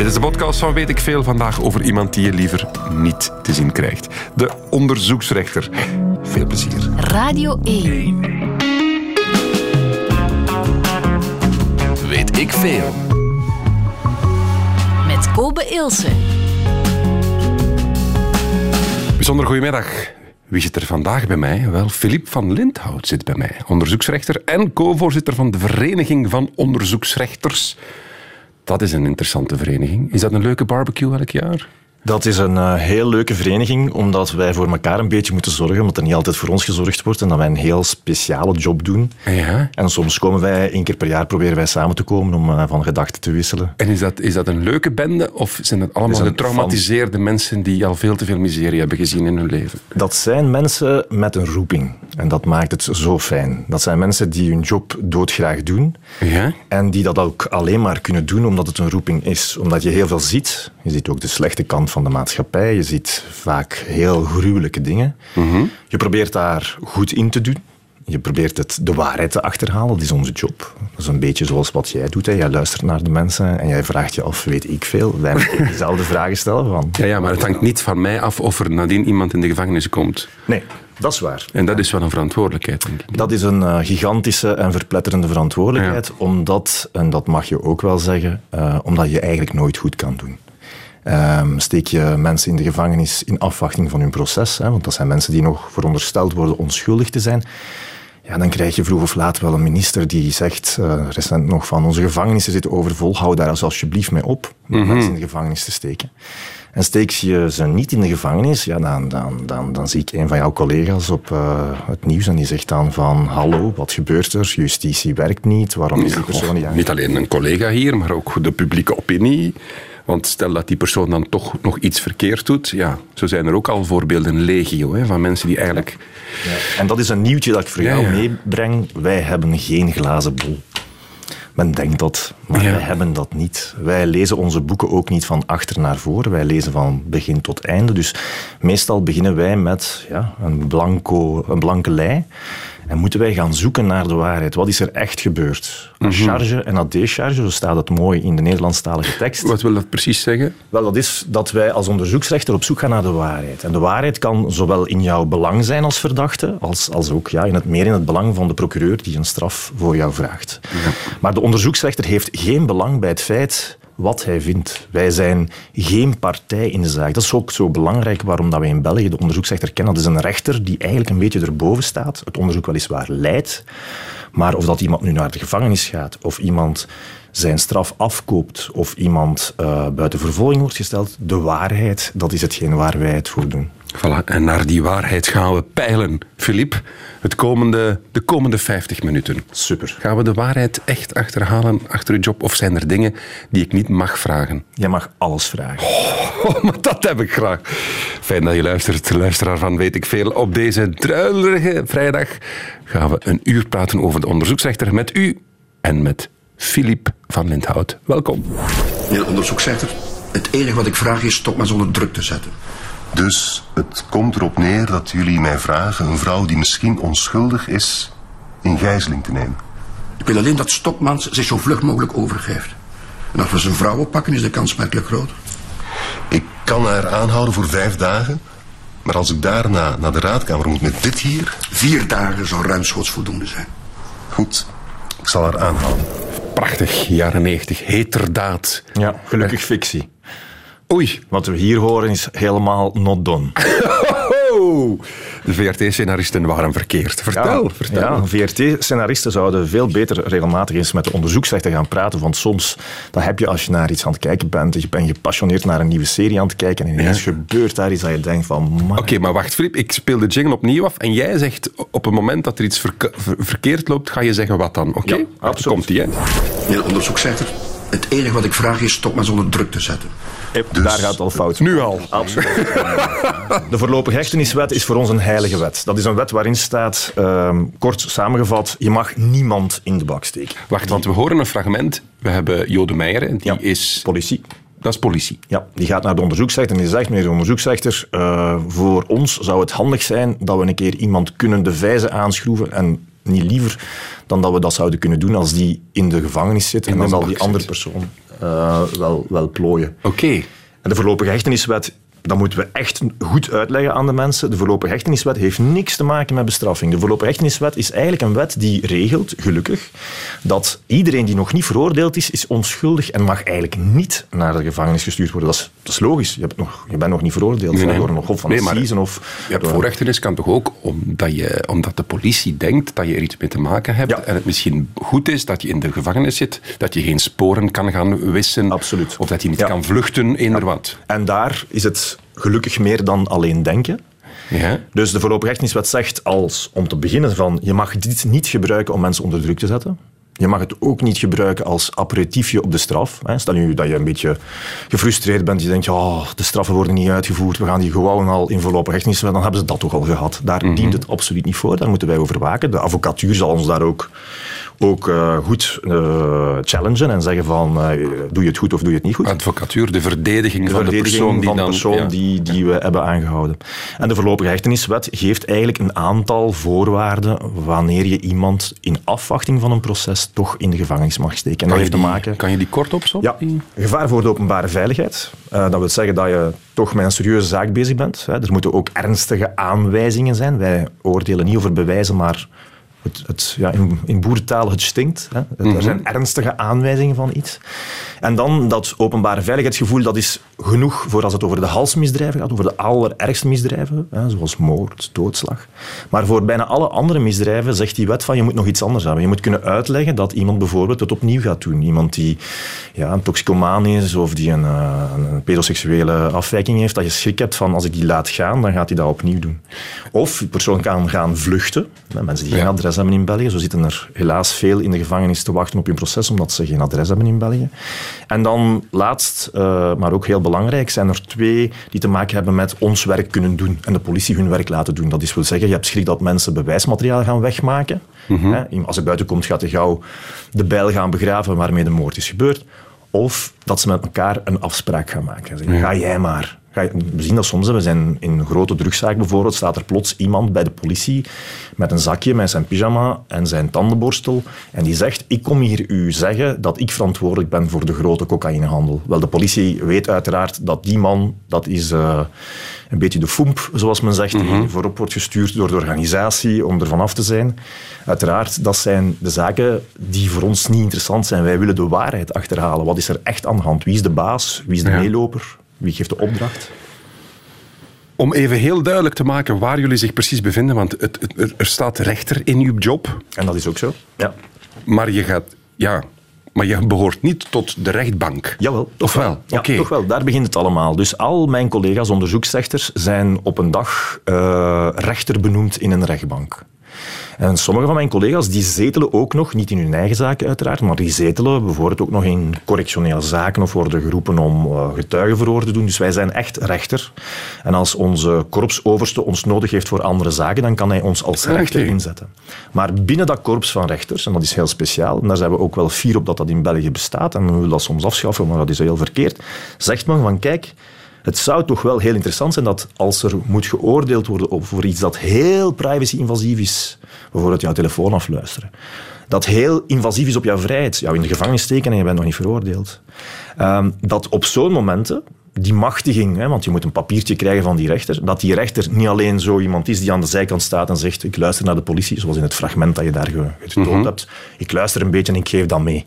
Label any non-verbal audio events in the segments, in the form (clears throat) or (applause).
Dit is de podcast van Weet ik Veel. Vandaag over iemand die je liever niet te zien krijgt. De onderzoeksrechter. Veel plezier. Radio 1. Weet ik veel. Met Kobe Ilse. Bijzonder goedemiddag. Wie zit er vandaag bij mij? Wel, Filip van Lindhout zit bij mij. Onderzoeksrechter en co-voorzitter van de Vereniging van Onderzoeksrechters. Dat is een interessante vereniging. Is dat een leuke barbecue elk jaar? Dat is een uh, heel leuke vereniging, omdat wij voor elkaar een beetje moeten zorgen, omdat er niet altijd voor ons gezorgd wordt en dat wij een heel speciale job doen. Ja. En soms komen wij, één keer per jaar proberen wij samen te komen om uh, van gedachten te wisselen. En is dat, is dat een leuke bende of zijn het allemaal getraumatiseerde van... mensen die al veel te veel miserie hebben gezien in hun leven? Dat zijn mensen met een roeping en dat maakt het zo fijn. Dat zijn mensen die hun job doodgraag doen ja? en die dat ook alleen maar kunnen doen omdat het een roeping is. Omdat je heel veel ziet. Je ziet ook de slechte kant van de maatschappij. Je ziet vaak heel gruwelijke dingen. Mm -hmm. Je probeert daar goed in te doen. Je probeert het, de waarheid te achterhalen. Dat is onze job. Dat is een beetje zoals wat jij doet. Hè. Jij luistert naar de mensen en jij vraagt je af, weet ik veel? Wij moeten (laughs) dezelfde vragen stellen. Van. Ja, ja, maar het hangt niet van mij af of er nadien iemand in de gevangenis komt. Nee, dat is waar. En dat is wel een verantwoordelijkheid, denk ik. Dat is een uh, gigantische en verpletterende verantwoordelijkheid. Ja. Omdat, en dat mag je ook wel zeggen, uh, omdat je eigenlijk nooit goed kan doen. Um, steek je mensen in de gevangenis in afwachting van hun proces, hè, want dat zijn mensen die nog verondersteld worden onschuldig te zijn, ja, dan krijg je vroeg of laat wel een minister die zegt, uh, recent nog van onze gevangenissen zitten overvol, hou daar alsjeblieft mee op om Mhm. mm -hmm. mensen in de gevangenis te steken. En steek je ze niet in de gevangenis, ja, dan, dan, dan, dan zie ik een van jouw collega's op uh, het nieuws en die zegt dan van hallo, wat gebeurt er? Justitie werkt niet, waarom is die persoon niet ja, Niet alleen een collega hier, maar ook de publieke opinie. Want stel dat die persoon dan toch nog iets verkeerd doet, ja, zo zijn er ook al voorbeelden legio hè, van mensen die eigenlijk... Ja, en dat is een nieuwtje dat ik voor jou Ja, meebreng. Wij hebben geen glazen bol. Men denkt dat, maar wij hebben dat niet. Wij lezen onze boeken ook niet van achter naar voren. Wij lezen van begin tot einde. Dus meestal beginnen wij met ja, een, blanco, een blanke lei. En moeten wij gaan zoeken naar de waarheid. Wat is er echt gebeurd? Mhm. A charge en a décharge, zo staat het mooi in de Nederlandstalige tekst. Wat wil dat precies zeggen? Wel, dat is dat wij als onderzoeksrechter op zoek gaan naar de waarheid. En de waarheid kan zowel in jouw belang zijn als verdachte, als, als ook ja, in het, meer in het belang van de procureur die een straf voor jou vraagt. Maar de onderzoeksrechter heeft geen belang bij het feit wat hij vindt. Wij zijn geen partij in de zaak. Dat is ook zo belangrijk waarom dat wij in België de onderzoeksrechter kennen. Dat is een rechter die eigenlijk een beetje erboven staat. Het onderzoek weliswaar leidt. Maar of dat iemand nu naar de gevangenis gaat, of iemand zijn straf afkoopt, of iemand uh, buiten vervolging wordt gesteld, de waarheid, dat is hetgeen waar wij het voor doen. Voilà, en naar die waarheid gaan we peilen. Filip, het komende, de komende 50 minuten. Super. Gaan we de waarheid echt achterhalen achter uw job? Of zijn er dingen die ik niet mag vragen? Jij mag alles vragen. (laughs) Oh, maar dat heb ik graag. Fijn dat je luistert, luisteraar van Weet ik Veel. Op deze druilerige vrijdag gaan we een uur praten over de onderzoeksrechter met u en met Filip van Lindhout. Welkom. Meneer onderzoeksrechter, het enige wat ik vraag is stop maar zonder druk te zetten. Dus het komt erop neer dat jullie mij vragen een vrouw die misschien onschuldig is in gijzeling te nemen. Ik wil alleen dat Stopmans zich zo vlug mogelijk overgeeft. En als we zijn vrouw oppakken is de kans merkelijk groter. Ik kan haar aanhouden voor vijf dagen. Maar als ik daarna naar de raadkamer moet met dit hier... Vier dagen zou ruimschoots voldoende zijn. Goed, ik zal haar aanhouden. Prachtig, jaren 90, heterdaad. Ja, gelukkig fictie. Oei. Wat we hier horen is helemaal not done. (laughs) De VRT-scenaristen waren verkeerd. Vertel, ja, vertel. Ja, VRT-scenaristen zouden veel beter regelmatig eens met de onderzoeksrechter gaan praten. Want soms dan heb je, als je naar iets aan het kijken bent, je bent gepassioneerd naar een nieuwe serie aan het kijken en ineens ja. gebeurt daar iets dat je denkt van... Oké, okay, maar wacht Filip, ik speel de jingle opnieuw af en jij zegt op het moment dat er iets verke ver verkeerd loopt, ga je zeggen wat dan, oké? Okay? Ja, absoluut. Komt die, hè? Meneer onderzoeksrechter, het enige wat ik vraag is stop maar zonder druk te zetten. Dus daar gaat het al fout. Nu al. Absoluut. De voorlopige hechteniswet is voor ons een heilige wet. Dat is een wet waarin staat, uh, kort samengevat, je mag niemand in de bak steken. Wacht, want we horen een fragment. We hebben Jode Meijer, die ja, is... Politie. Dat is politie. Ja, die gaat naar de onderzoeksrechter en die zegt, meneer de onderzoeksrechter, uh, voor ons zou het handig zijn dat we een keer iemand kunnen de vijzen aanschroeven en niet liever dan dat we dat zouden kunnen doen als die in de gevangenis zit en dan zal die andere persoon eh, wel, wel plooien. Oké. En de voorlopige hechteniswet, dat moeten we echt goed uitleggen aan de mensen. De voorlopige hechteniswet heeft niks te maken met bestraffing. De voorlopige hechteniswet is eigenlijk een wet die regelt, gelukkig, dat iedereen die nog niet veroordeeld is, is onschuldig en mag eigenlijk niet naar de gevangenis gestuurd worden. Dat is, dat is logisch. Je, hebt nog, je bent nog niet veroordeeld Nee, nee. door een hof van Nee, maar of... Ja, door- voorrechtenis kan toch ook omdat, je, omdat de politie denkt dat je er iets mee te maken hebt Ja. en het misschien goed is dat je in de gevangenis zit, dat je geen sporen kan gaan wissen Absoluut. of dat je niet Ja. kan vluchten, eender wat. En daar is het gelukkig meer dan alleen denken. Ja? Dus de voorlopige hechteniswet zegt als, om te beginnen van, je mag dit niet gebruiken om mensen onder druk te zetten. Je mag het ook niet gebruiken als aperitiefje op de straf. Stel nu dat je een beetje gefrustreerd bent, je denkt, oh, de straffen worden niet uitgevoerd, we gaan die gewoon al in voorlopige hechteniswet, dan hebben ze dat toch al gehad. Daar dient het absoluut niet voor, daar moeten wij over waken. De advocatuur zal ons daar ook, ook eh, goed eh, challengen en zeggen van, eh, doe je het goed of doe je het niet goed Advocatuur, de verdediging de van de persoon die van de dan... persoon ja. die, die we hebben aangehouden. En de voorlopige hechteniswet geeft eigenlijk een aantal voorwaarden wanneer je iemand in afwachting van een proces toch in de gevangenis mag steken. En dat Kan je, heeft te die, maken... kan je die kort opzommen? Ja, gevaar voor de openbare veiligheid. Dat wil zeggen dat je toch met een serieuze zaak bezig bent. Hè. Er moeten ook ernstige aanwijzingen zijn. Wij oordelen niet over bewijzen, maar het, het, ja, in, in boerentaal het stinkt. Hè. Er zijn ernstige aanwijzingen van iets. En dan dat openbare veiligheidsgevoel, dat is genoeg voor als het over de halsmisdrijven gaat, over de allerergste misdrijven, hè, zoals moord, doodslag. Maar voor bijna alle andere misdrijven zegt die wet van je moet nog iets anders hebben. Je moet kunnen uitleggen dat iemand bijvoorbeeld het opnieuw gaat doen. Iemand die ja, een toxicomaan is of die een, eh, een pedoseksuele afwijking heeft, dat je schrik hebt van als ik die laat gaan, dan gaat hij dat opnieuw doen. Of die persoon kan gaan vluchten. Hè, Mensen die geen Ja. adres hebben in België. Zo zitten er helaas veel in de gevangenis te wachten op hun proces, omdat ze geen adres hebben in België. En dan laatst, eh, maar ook heel belangrijk, zijn er twee die te maken hebben met ons werk kunnen doen en de politie hun werk laten doen. Dat is wil zeggen, je hebt schrik dat mensen bewijsmateriaal gaan wegmaken. Hè, Als er buiten komt, gaat hij gauw de bijl gaan begraven waarmee de moord is gebeurd. Of dat ze met elkaar een afspraak gaan maken. Zeggen, Ga jij maar. Ga je- we zien dat soms. We zijn in een grote drugszaak bijvoorbeeld. Staat er plots iemand bij de politie met een zakje, met zijn pyjama en zijn tandenborstel. En die zegt: Ik kom hier u zeggen dat ik verantwoordelijk ben voor de grote cocaïnehandel. Wel, de politie weet uiteraard dat die man, dat is eh, een beetje de foemp, zoals men zegt, die voorop wordt gestuurd door de organisatie om ervan af te zijn. Uiteraard, dat zijn de zaken die voor ons niet interessant zijn. Wij willen de waarheid achterhalen. Wat is er echt aan de hand? Wie is de baas? Wie is de Ja. meeloper? Wie geeft de opdracht? Om even heel duidelijk te maken waar jullie zich precies bevinden, want het, het- er- staat rechter in uw job, En dat is ook zo. Ja. maar je gaat... Ja, maar je behoort niet tot de rechtbank. Jawel, toch wel? Ja, toch wel. Daar begint het allemaal. Dus al mijn collega's onderzoeksrechters zijn op een dag eh, rechter benoemd in een rechtbank. En sommige van mijn collega's die zetelen ook nog, niet in hun eigen zaken uiteraard, maar die zetelen bijvoorbeeld ook nog in correctionele zaken of worden geroepen om eh, getuigenverhoor te doen. Dus wij zijn echt rechter. En als onze korpsoverste ons nodig heeft voor andere zaken, dan kan hij ons als rechter inzetten. Maar binnen dat korps van rechters, en dat is heel speciaal, en daar zijn we ook wel fier op dat dat in België bestaat, en we willen dat soms afschaffen, maar dat is heel verkeerd, zegt men van kijk, het zou toch wel heel interessant zijn dat als er moet geoordeeld worden over iets dat heel privacy-invasief is, bijvoorbeeld jouw telefoon afluisteren, dat heel invasief is op jouw vrijheid, jou in de gevangenis steken en je bent nog niet veroordeeld, ehm, dat op zo'n momenten die machtiging, hè, want je moet een papiertje krijgen van die rechter, dat die rechter niet alleen zo iemand is die aan de zijkant staat en zegt ik luister naar de politie, zoals in het fragment dat je daar ge- getoond hebt, ik luister een beetje en ik geef dat mee.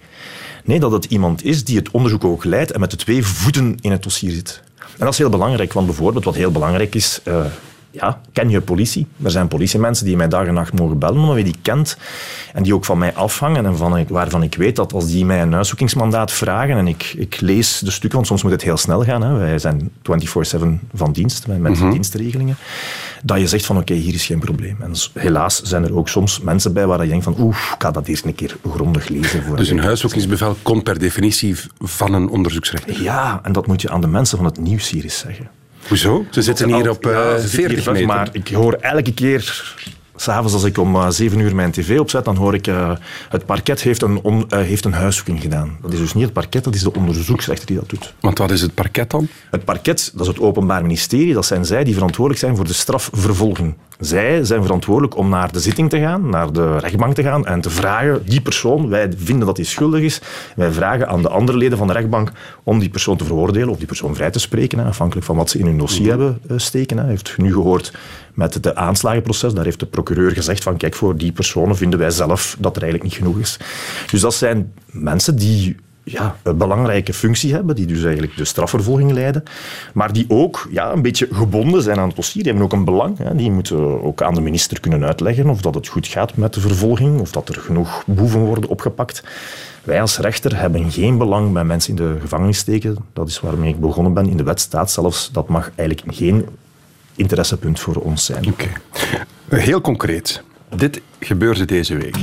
Nee, dat het iemand is die het onderzoek ook leidt en met de twee voeten in het dossier zit. En dat is heel belangrijk, want bijvoorbeeld wat heel belangrijk is, eh, ja, ken je politie? Er zijn politiemensen die mij dag en nacht mogen bellen, omdat je die kent en die ook van mij afhangen en van, waarvan ik weet dat als die mij een huiszoekingsmandaat vragen en ik, ik lees de stukken, want soms moet het heel snel gaan, hè. wij zijn 24-7 van dienst, met mensen dienstregelingen, dat je zegt van oké, hier is geen probleem. En helaas zijn er ook soms mensen bij waar je denkt van oeh, ik ga dat eerst een keer grondig lezen. Voor Dus een huiszoekingsbevel komt per definitie van een onderzoeksrechter. Ja, en dat moet je aan de mensen van het nieuws hier eens zeggen. Hoezo? Ze zitten hier op eh, Ja, ze zitten 40 hier vast, meter. Maar ik hoor elke keer, s'avonds als ik om eh, 7 uur mijn tv opzet, dan hoor ik eh, het parket heeft een, on- heeft een huiszoeking gedaan. Dat is dus niet het parket, dat is de onderzoeksrechter die dat doet. Want wat is het parket dan? Het parket, dat is het Openbaar Ministerie, dat zijn zij die verantwoordelijk zijn voor de strafvervolging. Zij zijn verantwoordelijk om naar de zitting te gaan, naar de rechtbank te gaan en te vragen, die persoon, wij vinden dat hij schuldig is, wij vragen aan de andere leden van de rechtbank om die persoon te veroordelen of die persoon vrij te spreken, afhankelijk van wat ze in hun dossier hebben eh, steken. Hè. Heeft nu gehoord met het aanslagenproces, daar heeft de procureur gezegd van kijk, voor die personen vinden wij zelf dat er eigenlijk niet genoeg is. Dus dat zijn mensen die ja, een belangrijke functie hebben, die dus eigenlijk de strafvervolging leiden, maar die ook ja, een beetje gebonden zijn aan het dossier. Die hebben ook een belang. Hè. Die moeten ook aan de minister kunnen uitleggen of dat het goed gaat met de vervolging, of dat er genoeg boeven worden opgepakt. Wij als rechter hebben geen belang bij mensen in de gevangenis steken. Dat is waarmee ik begonnen ben. In de wet staat zelfs dat mag eigenlijk geen interessepunt voor ons zijn. Oké. Heel concreet. Dit gebeurde deze week.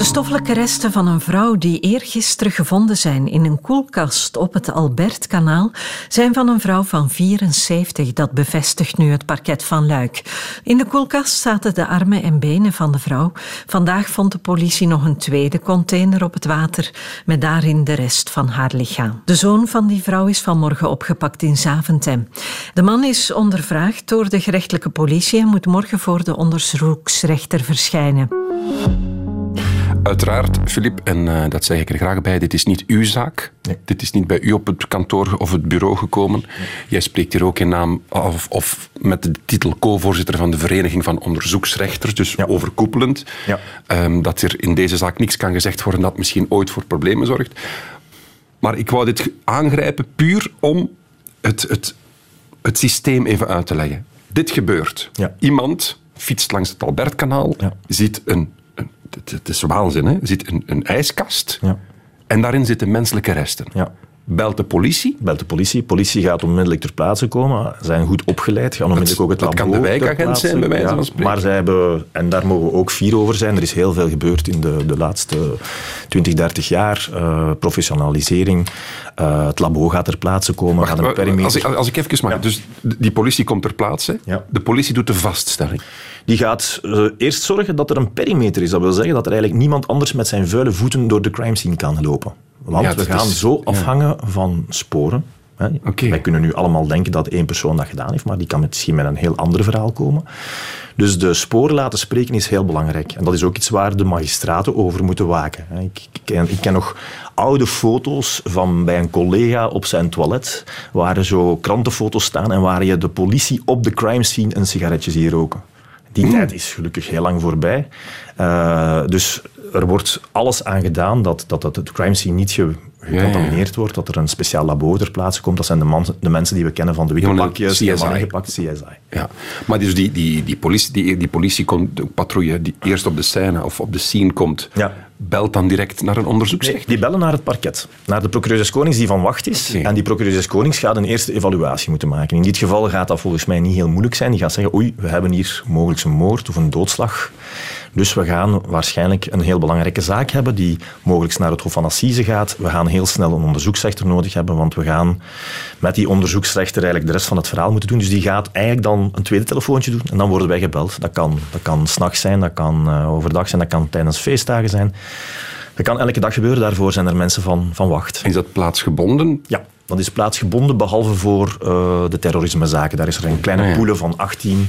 De stoffelijke resten van een vrouw die eergisteren gevonden zijn in een koelkast op het Albertkanaal zijn van een vrouw van 74. Dat bevestigt nu het parket van Luik. In de koelkast zaten de armen en benen van de vrouw. Vandaag vond de politie nog een tweede container op het water met daarin de rest van haar lichaam. De zoon van die vrouw is vanmorgen opgepakt in Zaventem. De man is ondervraagd door de gerechtelijke politie en moet morgen voor de onderzoeksrechter verschijnen. Uiteraard, Filip, en uh, dat zeg ik er graag bij, dit is niet uw zaak. Nee. Dit is niet bij u op het kantoor of het bureau gekomen. Jij spreekt hier ook in naam of, of met de titel co-voorzitter van de Vereniging van Onderzoeksrechters, dus Ja. overkoepelend. Ja. Ehm, dat er in deze zaak niks kan gezegd worden dat misschien ooit voor problemen zorgt. Maar ik wou dit aangrijpen puur om het, het, het systeem even uit te leggen. Dit gebeurt. Ja. Iemand fietst langs het Albertkanaal, ziet een het, het is waanzin, hè? ziet een, een ijskast Ja. en daarin zitten menselijke resten. Ja. Belt de politie. Belt de politie. Politie gaat onmiddellijk ter plaatse komen. Zijn goed opgeleid. Gaan onmiddellijk ook het dat labo kan de wijkagent zijn, bij wijze van spreken. Maar zij hebben, en daar mogen we ook fier over zijn, er is heel veel gebeurd in de, de laatste 20, 30 jaar. Eh, professionalisering. Eh, het labo gaat ter plaatse komen. gaat een Wacht, perimeter. als, ik, als ik even mag. Ja. Dus die politie komt ter plaatse. Ja. De politie doet de vaststelling. Die gaat eh, eerst zorgen dat er een perimeter is. Dat wil zeggen dat er eigenlijk niemand anders met zijn vuile voeten door de crime scene kan lopen. Want Ja, we gaan is- zo ja. afhangen van sporen. Hè. Wij kunnen nu allemaal denken dat één persoon dat gedaan heeft, maar die kan misschien met een heel ander verhaal komen. Dus de sporen laten spreken is heel belangrijk. En dat is ook iets waar de magistraten over moeten waken. ik, ken, ik ken nog oude foto's van bij een collega op zijn toilet, waar er zo krantenfoto's staan en waar je de politie op de crime scene een sigaretje ziet roken. Die tijd is gelukkig heel lang voorbij. Eh, dus er wordt alles aan gedaan dat, dat, dat het crime scene niet ge- gecontamineerd wordt, dat er een speciaal labo ter plaatse komt. Dat zijn de, man, de mensen die we kennen van de witte Jongen, pakjes, CSI. de gepakt, CSI. Ja. Maar dus die, die, die, politie, die, die politiepatrouille die eerst op de scène of op de scene komt, Ja. belt dan direct naar een onderzoeksrechter. Die bellen naar het parket, naar de procureur des Konings die van wacht is. En die procureur des Konings gaat een eerste evaluatie moeten maken. In dit geval gaat dat volgens mij niet heel moeilijk zijn. Die gaat zeggen, oei, we hebben hier mogelijk een moord of een doodslag. Dus we gaan waarschijnlijk een heel belangrijke zaak hebben die mogelijk naar het Hof van Assise gaat. We gaan heel snel een onderzoeksrechter nodig hebben, want we gaan met die onderzoeksrechter eigenlijk de rest van het verhaal moeten doen. Dus die gaat eigenlijk dan een tweede telefoontje doen en dan worden wij gebeld. Dat kan, dat kan s'nachts zijn, dat kan eh, overdag zijn, dat kan tijdens feestdagen zijn. Dat kan elke dag gebeuren, daarvoor zijn er mensen van, van wacht. Is dat plaatsgebonden? Ja, dat is plaatsgebonden, behalve voor eh, de terrorismezaken. Daar is er een kleine Ah, poelen van 18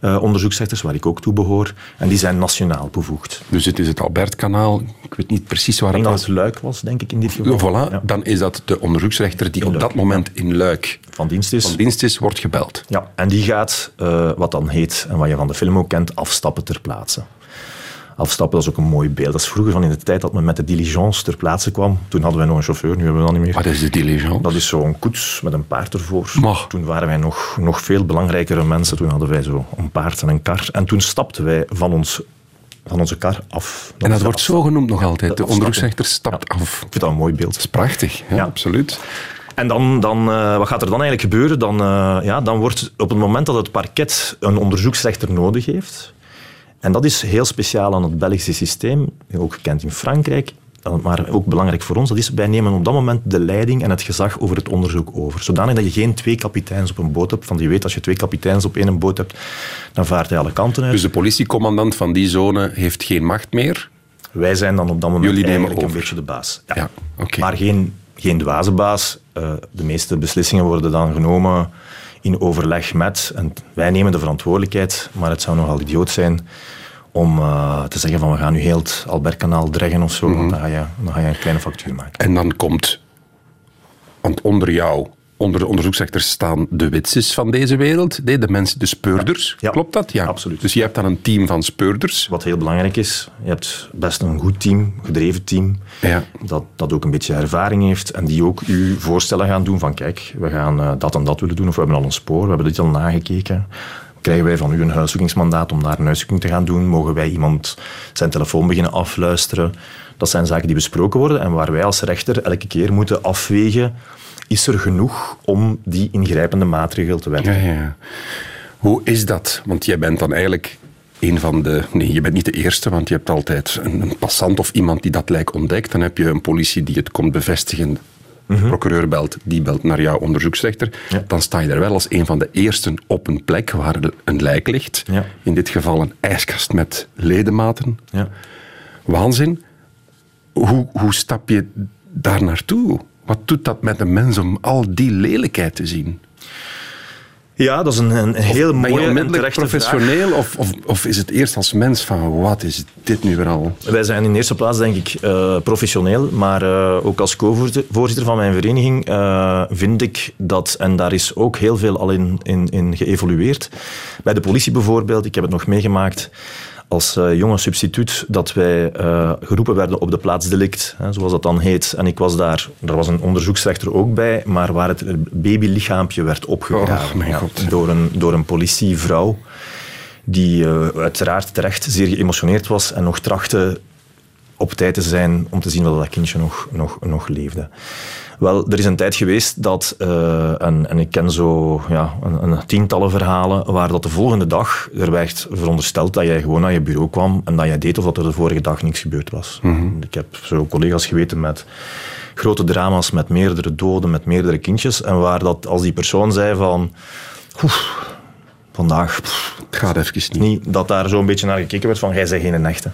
eh, onderzoeksrechters, waar ik ook toe behoor. En die zijn nationaal bevoegd. Dus het is het Albertkanaal. Ik weet niet precies waar het was. het Luik was, denk ik, in dit geval. Voilà, Ja, dan is dat de onderzoeksrechter die In op Luik, dat moment in Luik van dienst is. van dienst is, wordt gebeld. Ja, en die gaat, eh, wat dan heet, en wat je van de film ook kent, afstappen ter plaatse. Afstappen, dat is ook een mooi beeld. Dat is vroeger van in de tijd dat men met de diligence ter plaatse kwam. Toen hadden wij nog een chauffeur, nu hebben we dat niet meer. Wat is de diligence? Dat is zo'n koets met een paard ervoor. Maar. Toen waren wij nog, nog veel belangrijkere mensen. Toen hadden wij zo een paard en een kar. En toen stapten wij van, ons, van onze kar af. En dat wordt af- zo genoemd nog altijd. De afstappen. onderzoeksrechter stapt af. Ik vind dat een mooi beeld. Dat is prachtig, ja, Ja. absoluut. En dan, dan, eh, wat gaat er dan eigenlijk gebeuren? Dan, eh, ja, dan wordt op het moment dat het parket een onderzoeksrechter nodig heeft, en dat is heel speciaal aan het Belgische systeem, ook gekend in Frankrijk, eh, maar ook belangrijk voor ons, dat is wij nemen op dat moment de leiding en het gezag over het onderzoek over. Zodanig dat je geen twee kapiteins op een boot hebt, want je weet als je twee kapiteins op één boot hebt, dan vaart hij alle kanten uit. Dus de politiecommandant van die zone heeft geen macht meer. Wij zijn dan op dat moment Jullie nemen eigenlijk een beetje de baas. Ja, oké. Maar geen, geen dwaze baas. Eh, de meeste beslissingen worden dan genomen in overleg met, en wij nemen de verantwoordelijkheid, maar het zou nogal idioot zijn om uh, te zeggen van we gaan nu heel het Albertkanaal dreggen of zo, mm -hmm. want dan ga, je, dan ga je een kleine factuur maken. En dan komt, want onder jou onder de onderzoeksrechters staan de witses van deze wereld, de mensen, de speurders. Ja. Klopt dat? Ja, absoluut. Dus je hebt dan een team van speurders. Wat heel belangrijk is, je hebt best een goed team, gedreven team, ja. dat, dat ook een beetje ervaring heeft en die ook u voorstellen gaan doen van kijk, we gaan uh, dat en dat willen doen of we hebben al een spoor, we hebben dit al nagekeken. Krijgen wij van u een huiszoekingsmandaat om daar een huiszoeking te gaan doen? Mogen wij iemand zijn telefoon beginnen afluisteren? Dat zijn zaken die besproken worden en waar wij als rechter elke keer moeten afwegen is er genoeg om die ingrijpende maatregel te wetten. Ja, ja. Hoe is dat? Want jij bent dan eigenlijk een van de... Nee, je bent niet de eerste, want je hebt altijd een, een passant of iemand die dat lijk ontdekt. Dan heb je een politie die het komt bevestigen. De Mhm. procureur belt, die belt naar jouw onderzoeksrechter. Ja. Dan sta je er wel als een van de eersten op een plek waar een lijk ligt. Ja. In dit geval een ijskast met ledematen. Ja. Waanzin. Hoe, hoe stap je daar naartoe? Wat doet dat met een mens om al die lelijkheid te zien? Ja, dat is een, een heel Ben je mooie en onmiddellijk terechte vraag. professioneel of, of, of is het eerst als mens van wat is dit nu weer al? Wij zijn in eerste plaats, denk ik, eh, professioneel, maar eh, ook als co-voorzitter van mijn vereniging eh, vind ik dat, en daar is ook heel veel al in, in, in geëvolueerd. Bij de politie bijvoorbeeld, ik heb het nog meegemaakt als eh, jonge substituut, dat wij eh, geroepen werden op de plaats delict, hè, zoals dat dan heet. En ik was daar, er was een onderzoeksrechter ook bij, maar waar het babylichaampje werd opgegraven Oh, ja, door, een, door een politievrouw die eh, uiteraard terecht zeer geëmotioneerd was en nog trachtte op tijd te zijn om te zien dat dat kindje nog, nog, nog leefde. Wel, er is een tijd geweest dat, eh, en, en ik ken zo ja, een, een tientallen verhalen, waar dat de volgende dag er werd verondersteld dat jij gewoon naar je bureau kwam en dat jij deed of dat er de vorige dag niks gebeurd was. Ik heb zo collega's geweten met grote drama's, met meerdere doden, met meerdere kindjes, en waar dat als die persoon zei van... "Oef, vandaag pff, Het gaat even niet. niet dat daar zo een beetje naar gekeken werd van jij bent geen echte.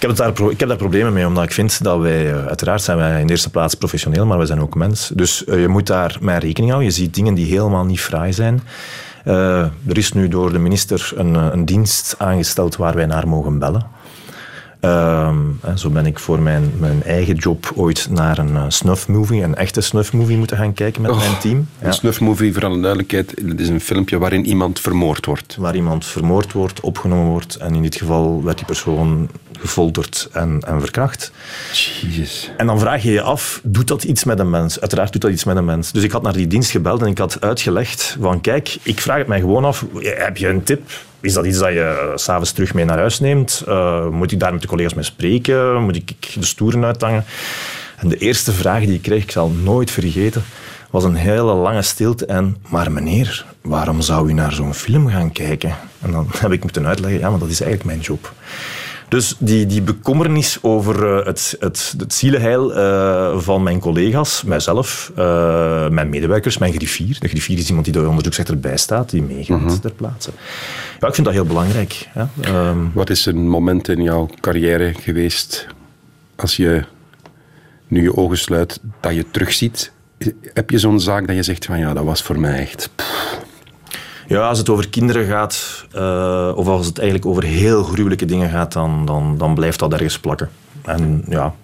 Ik heb, het daar, ik heb daar problemen mee, omdat ik vind dat wij, eh, uiteraard zijn wij in de eerste plaats professioneel, maar wij zijn ook mens. Dus eh, je moet daar mee rekening houden. Je ziet dingen die helemaal niet fraai zijn. Eh, er is nu door de minister een, een dienst aangesteld waar wij naar mogen bellen. Hè, zo ben ik voor mijn, mijn eigen job ooit naar een uh, snuff-movie, een echte snuff-movie moeten gaan kijken met mijn team. Een snuffmovie, voor alle duidelijkheid, het is een filmpje waarin iemand vermoord wordt. waar iemand vermoord wordt, opgenomen wordt. En in dit geval werd die persoon gefolterd en, en verkracht. Jezus. En dan vraag je je af, doet dat iets met een mens? Uiteraard doet dat iets met een mens. Dus ik had naar die dienst gebeld en ik had uitgelegd van kijk, ik vraag het mij gewoon af, heb je een tip? Is dat iets dat je eh, s'avonds terug mee naar huis neemt? Eh, moet ik daar met de collega's mee spreken? Moet ik de stoeren uithangen? En de eerste vraag die ik kreeg, ik zal nooit vergeten, was een hele lange stilte en maar meneer, waarom zou u naar zo'n film gaan kijken? En dan (laughs) heb ik moeten uitleggen, ja, maar dat is eigenlijk mijn job. Dus die, die bekommernis over eh, het, het, het zielenheil eh, van mijn collega's, mijzelf, eh, mijn medewerkers, mijn griffier. De griffier is iemand die de onderzoeksrechter bijstaat, die meegaat ter plaatse. Ja, ik vind dat heel belangrijk. Hè. Ehm, Wat is een moment in jouw carrière geweest, als je nu je ogen sluit, dat je terugziet? Heb je zo'n zaak dat je zegt van ja, dat was voor mij echt... pff, Ja, als het over kinderen gaat, eh, of als het eigenlijk over heel gruwelijke dingen gaat, dan, dan, dan blijft dat ergens plakken. En ja,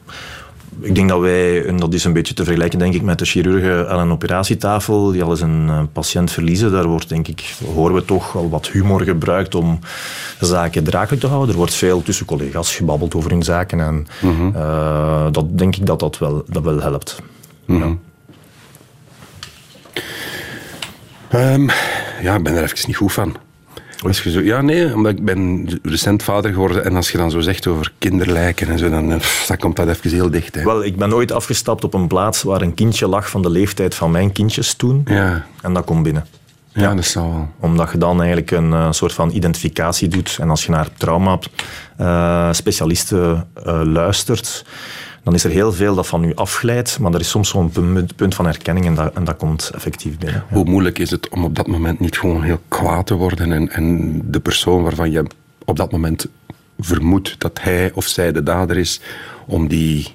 ik denk dat wij, en dat is een beetje te vergelijken denk ik met de chirurgen aan een operatietafel, die al eens een eh, patiënt verliezen, daar wordt denk ik, horen we toch al wat humor gebruikt om zaken draaglijk te houden. Er wordt veel tussen collega's gebabbeld over hun zaken en eh, dat denk ik dat dat wel, dat wel helpt. Ja. Ehm, ja, ik ben er even niet goed van. Als je zo, ja, nee, omdat ik ben recent vader geworden en als je dan zo zegt over kinderlijken en zo, dan, eh, pff, dan komt dat even heel dicht. Hè. Wel, ik ben ooit afgestapt op een plaats waar een kindje lag van de leeftijd van mijn kindjes toen. Ja, En dat komt binnen. ja, dat zal wel. Omdat je dan eigenlijk een eh, soort van identificatie doet. En als je naar trauma-specialisten eh, luistert, dan is er heel veel dat van u afglijdt. Maar er is soms zo'n punt, punt van herkenning en dat, en dat komt effectief binnen. Ja. Hoe moeilijk is het om op dat moment niet gewoon heel kwaad te worden en, en de persoon waarvan je op dat moment vermoedt dat hij of zij de dader is, om die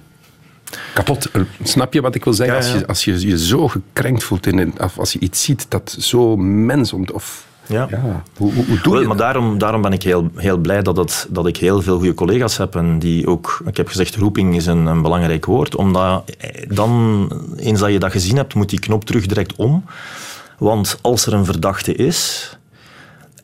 kapot. Eh, Snap je wat ik wil zeggen? Ja, ja. Als, je, als je je zo gekrenkt voelt, in of als je iets ziet dat zo mens... om- Of, Ja. ja, hoe, hoe, hoe doe Wel, je maar dat? daarom, daarom ben ik heel, heel blij dat, het, dat ik heel veel goede collega's heb. En die ook, ik heb gezegd, roeping is een, een belangrijk woord. Omdat eh, dan, eens dat je dat gezien hebt, moet die knop terug direct om. Want als er een verdachte is,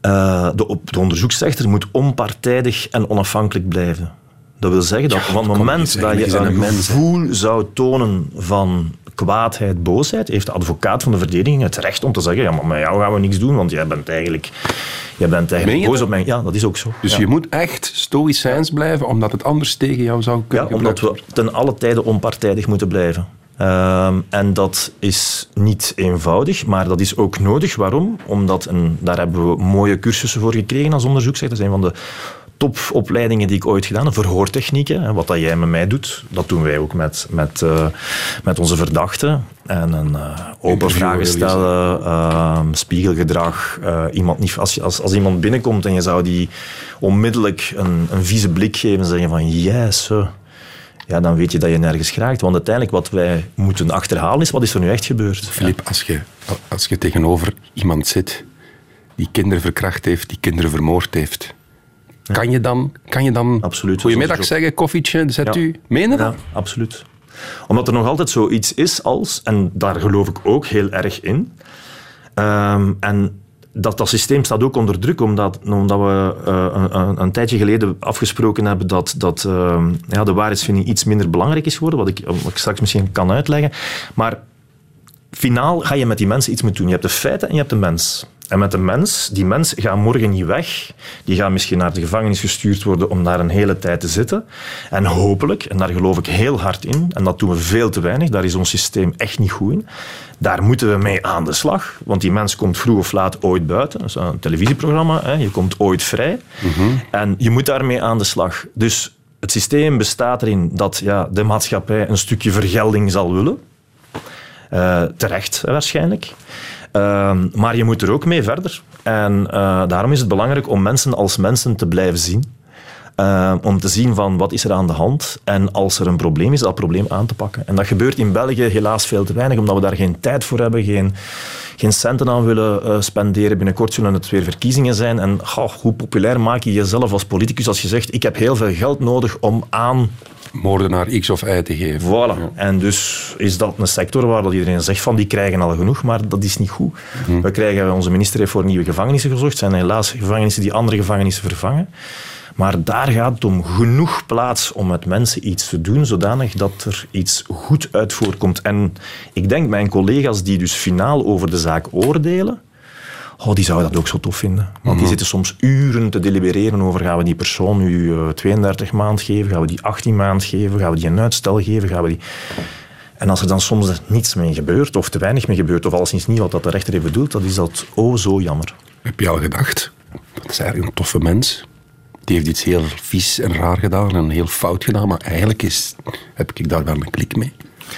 eh, de, de onderzoeksrechter moet onpartijdig en onafhankelijk blijven. Dat wil zeggen dat Ja, van het moment dat je een gevoel zou tonen van kwaadheid, boosheid, heeft de advocaat van de verdediging het recht om te zeggen, ja, maar met jou gaan we niks doen, want jij bent eigenlijk, jij bent eigenlijk boos dat? op mij. Ja, dat is ook zo. Dus ja. je moet echt stoïcijns blijven, omdat het anders tegen jou zou Ja, kunnen omdat we ten alle tijde onpartijdig moeten blijven. Ehm, en dat is niet eenvoudig, maar dat is ook nodig. Waarom? Omdat, en daar hebben we mooie cursussen voor gekregen als onderzoeksrechter. Dat is een van de topopleidingen die ik ooit gedaan heb. Verhoortechnieken, hè, wat dat jij met mij doet, dat doen wij ook met, met, eh, met onze verdachten. En een eh, open vragen stellen, ehm, spiegelgedrag. eh, iemand niet, als, als, als iemand binnenkomt en je zou die onmiddellijk een, een vieze blik geven en zeggen van yes, ja, dan weet je dat je nergens geraakt. Want uiteindelijk wat wij moeten achterhalen is, wat is er nu echt gebeurd? Filip, als je, als je tegenover iemand zit die kinderen verkracht heeft, die kinderen vermoord heeft, kan je dan, kan je dan Absoluut. goedemiddag zeggen, koffietje, zet Ja. u? Meen je dat? Ja, absoluut. Omdat er nog altijd zoiets is als, en daar geloof ik ook heel erg in, ehm, en dat, dat systeem staat ook onder druk, omdat, omdat we eh, een, een, een tijdje geleden afgesproken hebben dat, dat ehm, ja, de waarheidsvinding iets minder belangrijk is geworden, wat ik, wat ik straks misschien kan uitleggen. Maar finaal ga je met die mensen iets moeten doen. Je hebt de feiten en je hebt de mens. En met de mens, die mens gaat morgen niet weg. Die gaat misschien naar de gevangenis gestuurd worden om daar een hele tijd te zitten. En hopelijk, en daar geloof ik heel hard in, en dat doen we veel te weinig, daar is ons systeem echt niet goed in. Daar moeten we mee aan de slag. Want die mens komt vroeg of laat ooit buiten. Dat is een televisieprogramma. Hè. Je komt ooit vrij. En je moet daarmee aan de slag. Dus het systeem bestaat erin dat ja, de maatschappij een stukje vergelding zal willen. Eh, terecht, waarschijnlijk. Ehm, maar je moet er ook mee verder. En eh, daarom is het belangrijk om mensen als mensen te blijven zien. Eh, om te zien van wat is er aan de hand en als er een probleem is, dat probleem aan te pakken. En dat gebeurt in België helaas veel te weinig, omdat we daar geen tijd voor hebben, geen, geen centen aan willen eh, spenderen. Binnenkort zullen het weer verkiezingen zijn. En hoe populair maak je jezelf als politicus als je zegt ik heb heel veel geld nodig om aan Moordenaar X of Y te geven. Voilà. En dus is dat een sector waar dat iedereen zegt van die krijgen al genoeg, maar dat is niet goed. We krijgen, onze minister heeft voor nieuwe gevangenissen gezorgd. Het zijn helaas gevangenissen die andere gevangenissen vervangen. Maar daar gaat het om genoeg plaats om met mensen iets te doen, zodanig dat er iets goed uit voorkomt. En ik denk, mijn collega's die dus finaal over de zaak oordelen, Oh, die zouden dat ook zo tof vinden. Want die zitten soms uren te delibereren over gaan we die persoon nu eh, 32 maand geven, gaan we die 18 maand geven, gaan we die een uitstel geven, gaan we die... En als er dan soms niets mee gebeurt, of te weinig mee gebeurt, of alleszins niet wat dat de rechter heeft bedoeld, dan is dat oh zo jammer. Heb je al gedacht, dat is eigenlijk een toffe mens. Die heeft iets heel vies en raar gedaan en heel fout gedaan, maar eigenlijk is, heb ik daar wel een klik mee.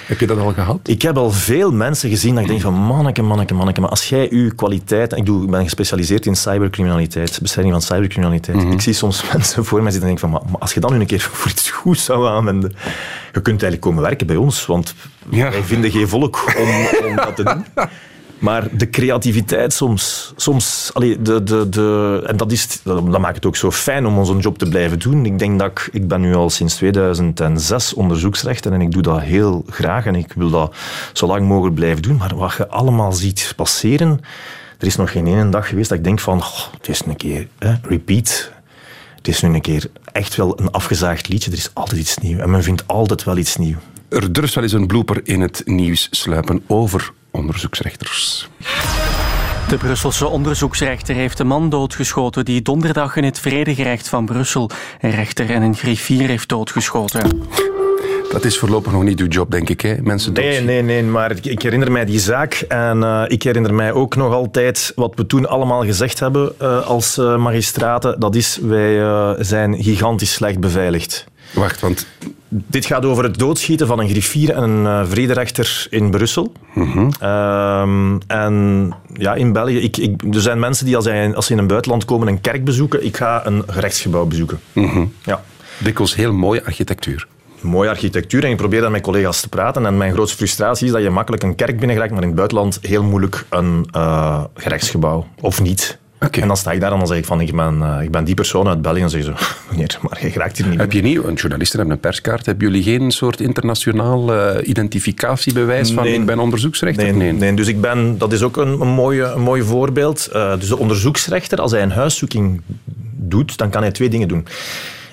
Heb je dat al gehad? Ik heb al veel mensen gezien dat ik denk van manneke, manneke, manneke, maar als jij uw kwaliteit... Ik, doe, ik ben gespecialiseerd in cybercriminaliteit, bestrijding van cybercriminaliteit. Ik zie soms (laughs) mensen voor mij zitten en denk van, maar, maar als je dan nu een keer (laughs) voor iets goeds zou aanwenden, je kunt eigenlijk komen werken bij ons, want Ja. wij vinden geen volk om, om dat te doen. (laughs) Maar de creativiteit soms, soms allee, de, de, de, en dat, is, dat maakt het ook zo fijn om onze job te blijven doen. Ik denk dat ik, ik ben nu al sinds 2006 onderzoeksrechter en ik doe dat heel graag en ik wil dat zo lang mogelijk blijven doen. Maar wat je allemaal ziet passeren, er is nog geen ene dag geweest dat ik denk van, oh, het is een keer, hè, repeat. Het is nu een keer echt wel een afgezaagd liedje. Er is altijd iets nieuws en men vindt altijd wel iets nieuws. Er durft wel eens een blooper in het nieuws sluipen over onderzoeksrechters. De Brusselse onderzoeksrechter heeft een man doodgeschoten die donderdag in het vredegerecht van Brussel een rechter en een griffier heeft doodgeschoten. Dat is voorlopig nog niet uw job, denk ik. Hè? Mensen Nee, doodschieten. nee, nee, maar ik, ik herinner mij die zaak en eh, ik herinner mij ook nog altijd wat we toen allemaal gezegd hebben eh, als eh, magistraten. Dat is, wij eh, zijn gigantisch slecht beveiligd. Wacht, want Dit gaat over het doodschieten van een griffier en een eh, vrederechter in Brussel. Ehm, en ja, in België, ik, ik, er zijn mensen die als, als ze in een buitenland komen een kerk bezoeken, ik ga een gerechtsgebouw bezoeken. Ja. dikwijls heel mooie architectuur. mooie architectuur en ik probeer daar met collega's te praten. En mijn grootste frustratie is dat je makkelijk een kerk binnengeraakt, maar in het buitenland heel moeilijk een uh, gerechtsgebouw. Of niet. En dan sta ik daar en dan zeg ik van, ik ben, uh, ik ben die persoon uit België. En zeggen ze, meneer, maar je raakt hier niet Heb je niet, want journalisten hebben een perskaart, hebben jullie geen soort internationaal uh, identificatiebewijs van Nee. ik ben onderzoeksrechter? Nee, nee. dus ik ben, dat is ook een, een, mooie, een mooi voorbeeld. Uh, dus de onderzoeksrechter, als hij een huiszoeking doet, dan kan hij twee dingen doen.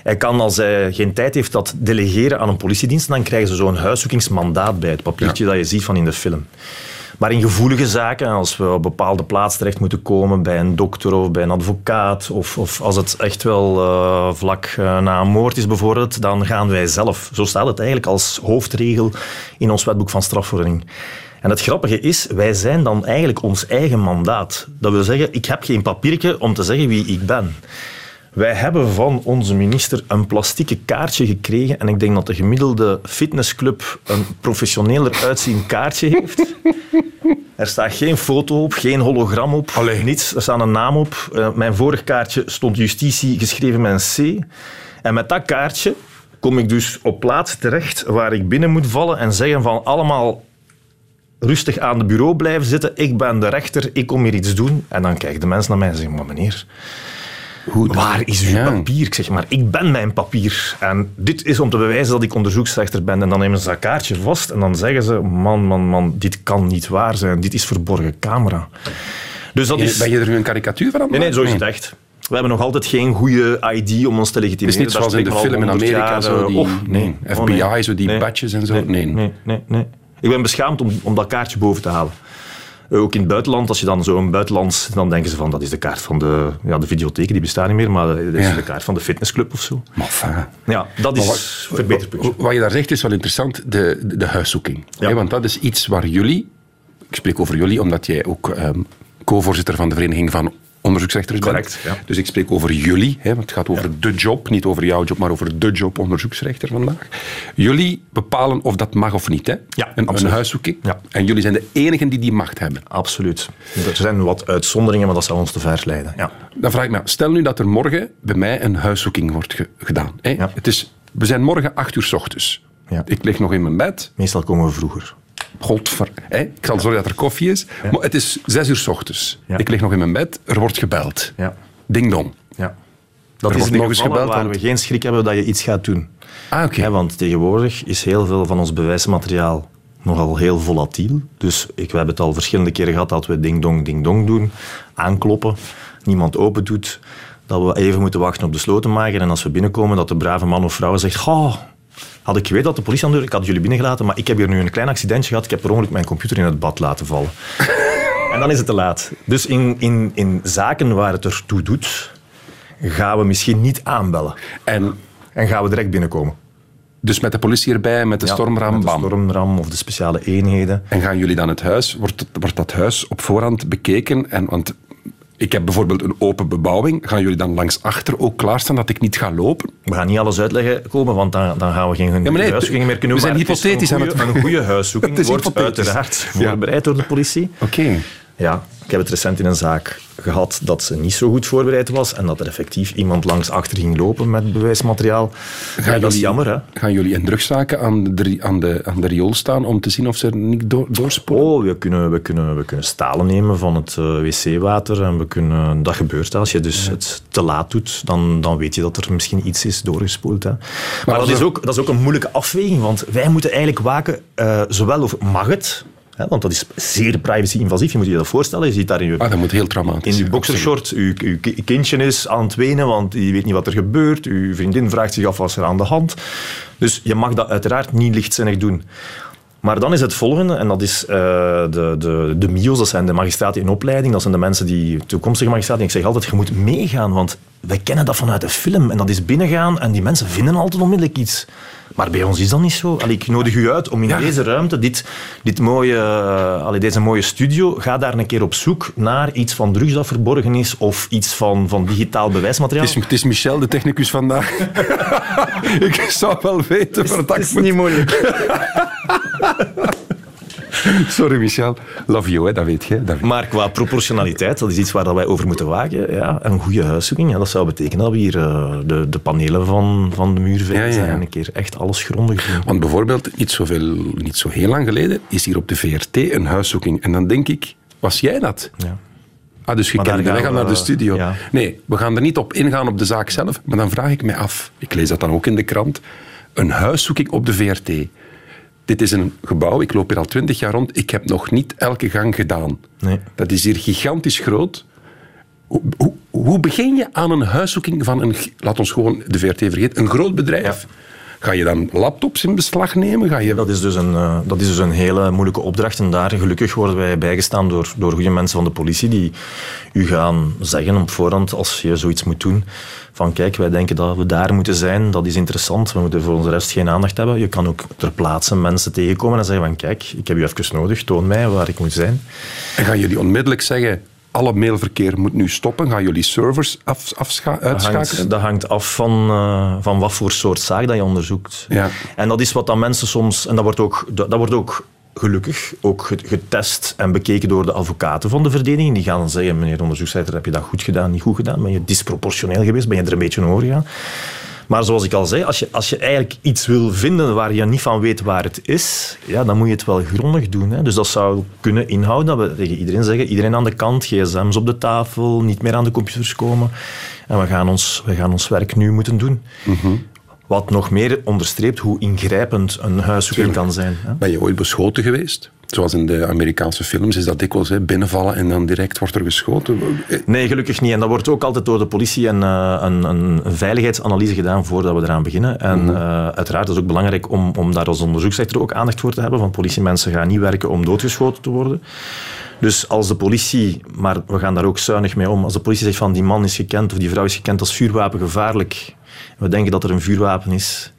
Hij kan, als hij geen tijd heeft, dat delegeren aan een politiedienst. Dan krijgen ze zo'n huiszoekingsmandaat bij, het papiertje Ja. dat je ziet van in de film. Maar in gevoelige zaken, als we op bepaalde plaats terecht moeten komen, bij een dokter of bij een advocaat, of, of als het echt wel uh, vlak uh, na een moord is bijvoorbeeld, dan gaan wij zelf. Zo staat het eigenlijk als hoofdregel in ons wetboek van strafvordering. En het grappige is, wij zijn dan eigenlijk ons eigen mandaat. Dat wil zeggen, ik heb geen papiertje om te zeggen wie ik ben. Wij hebben van onze minister een plastieke kaartje gekregen en ik denk dat de gemiddelde fitnessclub een professioneler uitziend kaartje heeft. (laughs) Er staat geen foto op, geen hologram op, Allee. niets. Er staat een naam op. Uh, mijn vorig kaartje stond justitie geschreven met een C. En met dat kaartje kom ik dus op plaats terecht waar ik binnen moet vallen en zeggen van allemaal rustig aan het bureau blijven zitten. Ik ben de rechter, ik kom hier iets doen. En dan kijken de mensen naar mij en zeggen, maar meneer... Hoe, Waar is uw ja. papier? Ik zeg maar, ik ben mijn papier. En dit is om te bewijzen dat ik onderzoeksrechter ben. En dan nemen ze dat kaartje vast en dan zeggen ze, man, man, man, dit kan niet waar zijn. Dit is verborgen camera. Dus dat is... Ben je er nu een karikatuur van aan Nee, nee, zo is het echt. We hebben nog altijd geen goede ID om ons te Het is legitimeren. niet zoals in de film in we al 100 Amerika, jaar, zo die oh, nee. FBI, Oh, nee. zo die Nee. badges en zo. Nee, Nee. nee, nee, nee. Ik ben beschaamd om, om dat kaartje boven te halen. Eh, Ook in het buitenland, als je dan zo'n buitenlands... Dan denken ze van, dat is de kaart van de... Ja, de videotheken, die bestaan niet meer, maar dat is Ja. de kaart van de fitnessclub of zo. Maar Ja, dat is wat, verbeterpuntje. wat, wat je daar zegt is wel interessant, de, de, de huiszoeking. Ja. Hè, want dat is iets waar jullie, ik spreek over jullie omdat jij ook ehm, co-voorzitter van de Vereniging van Onderzoeksrechters Correct, ja. Dus ik spreek over jullie, hè, want het gaat over de job, niet over jouw job, maar over de job onderzoeksrechter vandaag. Jullie bepalen of dat mag of niet, hè? Ja, een, huiszoeking. Ja. En jullie zijn de enigen die die macht hebben. Absoluut. Er zijn wat uitzonderingen, maar dat zal ons te ver leiden. Ja. Dan vraag ik me, stel nu dat er morgen bij mij een huiszoeking wordt ge- gedaan. Hè? Het is, we zijn morgen acht uur s ochtends. Ja. Ik lig nog in mijn bed. Meestal komen we vroeger. Godver, hè? Ik zal zorgen dat er koffie is. Maar het is zes uur s ochtends. Ik lig nog in mijn bed. Er wordt gebeld. Ja. Ding dong. Ja. Dat Er is nog eens gebeld, waar want- we geen schrik hebben dat je iets gaat doen. Ah, oké. Want tegenwoordig is heel veel van ons bewijsmateriaal nogal heel volatiel. Dus ik, we hebben het al verschillende keren gehad dat we ding-dong, ding-dong doen. Aankloppen, niemand open doet. Dat we even moeten wachten op de slotenmaker. En als we binnenkomen, dat de brave man of vrouw zegt... Goh, had ik geweten dat de politie aan de deur... Ik had jullie binnengelaten, maar ik heb hier nu een klein accidentje gehad. Ik heb per ongeluk mijn computer in het bad laten vallen. (laughs) en dan is het te laat. Dus in, in, in zaken waar het ertoe doet, gaan we misschien niet aanbellen. En En gaan we direct binnenkomen. dus met de politie erbij, met de Ja, stormram, met de bam. stormram of de speciale eenheden. En gaan jullie dan het huis, wordt, wordt dat huis op voorhand bekeken? En, want ik heb bijvoorbeeld een open bebouwing. Gaan jullie dan langs achter ook klaarstaan dat ik niet ga lopen? We gaan niet alles uitleggen komen, want dan, dan gaan we geen nee, huiszoeking meer kunnen we zijn hypothetisch aan het- Een goede huiszoeking (laughs) wordt uiteraard Ja. voorbereid door de politie. Oké. Ja, ik heb het recent in een zaak gehad dat ze niet zo goed voorbereid was en dat er effectief iemand langs achter ging lopen met bewijsmateriaal. Ja, dat is jammer, hè? Gaan jullie in drugszaken aan de, aan, de, aan de riool staan om te zien of ze er niet door, doorsporen? Oh, we kunnen, we, kunnen, we kunnen stalen nemen van het eh, wc-water. En we kunnen, dat gebeurt. Als je dus het te laat doet, dan, dan weet je dat er misschien iets is doorgespoeld. Hè. Maar, dat, is ook, dat is ook een moeilijke afweging. Want wij moeten eigenlijk waken, eh, zowel of mag het... Want dat is zeer privacy-invasief. Je moet je dat voorstellen. Je ziet daar in je, Ah, dat moet heel traumatisch in uw zijn. boxershort, ki- kindje is aan het wenen, want die weet niet wat er gebeurt. Uw vriendin vraagt zich af wat er aan de hand. Dus je mag dat uiteraard niet lichtzinnig doen. Maar dan is het volgende, en dat is eh, de, de, de MIO's, dat zijn de magistraten in opleiding, dat zijn de mensen die, toekomstige magistraten, ik zeg altijd, je moet meegaan, want wij kennen dat vanuit de film, en dat is binnengaan, en die mensen vinden altijd onmiddellijk iets. Maar bij ons is dat niet zo. Allee, ik nodig u uit om in Ja. deze ruimte, dit, dit mooie, uh, allee, deze mooie studio, ga daar een keer op zoek naar iets van drugs dat verborgen is, of iets van, van digitaal bewijsmateriaal. Het is, het is Michel, de technicus vandaag. (laughs) ik zou wel weten wat dat Het is niet moeilijk. (laughs) (laughs) Sorry, Michel. Love you, hè, dat weet je. Dat weet je. Maar qua proportionaliteit, dat is iets waar dat wij over moeten waken. Ja, een goede huiszoeking, ja, dat zou betekenen dat we hier uh, de, de panelen van, van de muur ja, ja, ja. een keer echt alles grondig doen. Want bijvoorbeeld, niet, zoveel, niet zo heel lang geleden, is hier op de VRT een huiszoeking. En dan denk ik, was jij dat? Ja. Ah, dus je kent de weg naar de studio. Ja. Nee, we gaan er niet op ingaan op de zaak zelf, maar dan vraag ik mij af, ik lees dat dan ook in de krant, een huiszoeking op de VRT. Dit is een gebouw, ik loop hier al twintig jaar rond, ik heb nog niet elke gang gedaan. Nee. Dat is hier gigantisch groot. Hoe, hoe, hoe, begin je aan een huiszoeking van een, laat ons gewoon de VRT vergeten, een groot bedrijf? Ja. Ga je dan laptops in beslag nemen? Ga je... dat, is dus een, uh, dat is dus een hele moeilijke opdracht. En daar gelukkig worden wij bijgestaan door, door goede mensen van de politie die u gaan zeggen op voorhand als je zoiets moet doen. Van kijk, wij denken dat we daar moeten zijn. Dat is interessant. We moeten voor onze rest geen aandacht hebben. Je kan ook ter plaatse mensen tegenkomen en zeggen van kijk, ik heb u even nodig. Toon mij waar ik moet zijn. En gaan jullie onmiddellijk zeggen alle mailverkeer moet nu stoppen. Gaan jullie servers af, uitschakelen? Dat hangt, dat hangt af van, uh, van wat voor soort zaak dat je onderzoekt. Ja. En dat is wat dan mensen soms... En dat wordt ook, dat wordt ook gelukkig ook getest en bekeken door de advocaten van de verdediging. Die gaan dan zeggen, meneer onderzoeksleider, heb je dat goed gedaan, niet goed gedaan? Ben je disproportioneel geweest? Ben je er een beetje over gegaan? Maar zoals ik al zei, als je, als je eigenlijk iets wil vinden waar je niet van weet waar het is, ja, dan moet je het wel grondig doen. Hè. Dus dat zou kunnen inhouden dat we tegen iedereen zeggen, iedereen aan de kant, gsm's op de tafel, niet meer aan de computers komen. En we gaan ons, we gaan ons werk nu moeten doen. Mm Wat nog meer onderstreept hoe ingrijpend een huiszoeking kan zijn. Hè. Ben je ooit beschoten geweest? Zoals in de Amerikaanse films is dat dikwijls hè, binnenvallen en dan direct wordt er geschoten. Nee, gelukkig niet. En dat wordt ook altijd door de politie een, eh, een, een veiligheidsanalyse gedaan voordat we eraan beginnen. En mm uh, uiteraard is het ook belangrijk om, om daar als onderzoekssector ook aandacht voor te hebben. Want politiemensen gaan niet werken om doodgeschoten te worden. Dus als de politie, maar we gaan daar ook zuinig mee om, als de politie zegt van die man is gekend of die vrouw is gekend als vuurwapengevaarlijk, we denken dat er een vuurwapen is,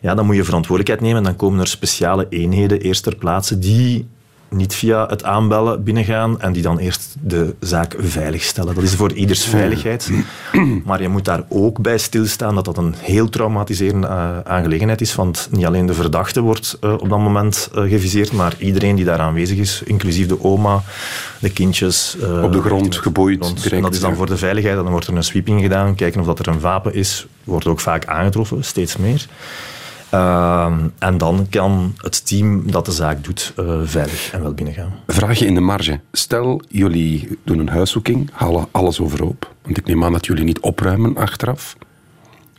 ja, dan moet je verantwoordelijkheid nemen. Dan komen er speciale eenheden eerst ter plaatse die niet via het aanbellen binnengaan en die dan eerst de zaak veiligstellen. Dat is voor ieders veiligheid. (clears throat) Maar je moet daar ook bij stilstaan dat dat een heel traumatiserende uh, aangelegenheid is. Want niet alleen de verdachte wordt uh, op dat moment uh, geviseerd, maar iedereen die daar aanwezig is, inclusief de oma, de kindjes. op de grond geboeid. Direct, en dat is dan voor de veiligheid. Dan wordt er een sweeping gedaan, kijken of dat er een wapen is. Wordt ook vaak aangetroffen, steeds meer. Uh, en dan kan het team dat de zaak doet uh, veilig en wel binnengaan. Vraag je in de marge. Stel, jullie doen een huiszoeking, halen alles overhoop. Want ik neem aan dat jullie niet opruimen achteraf.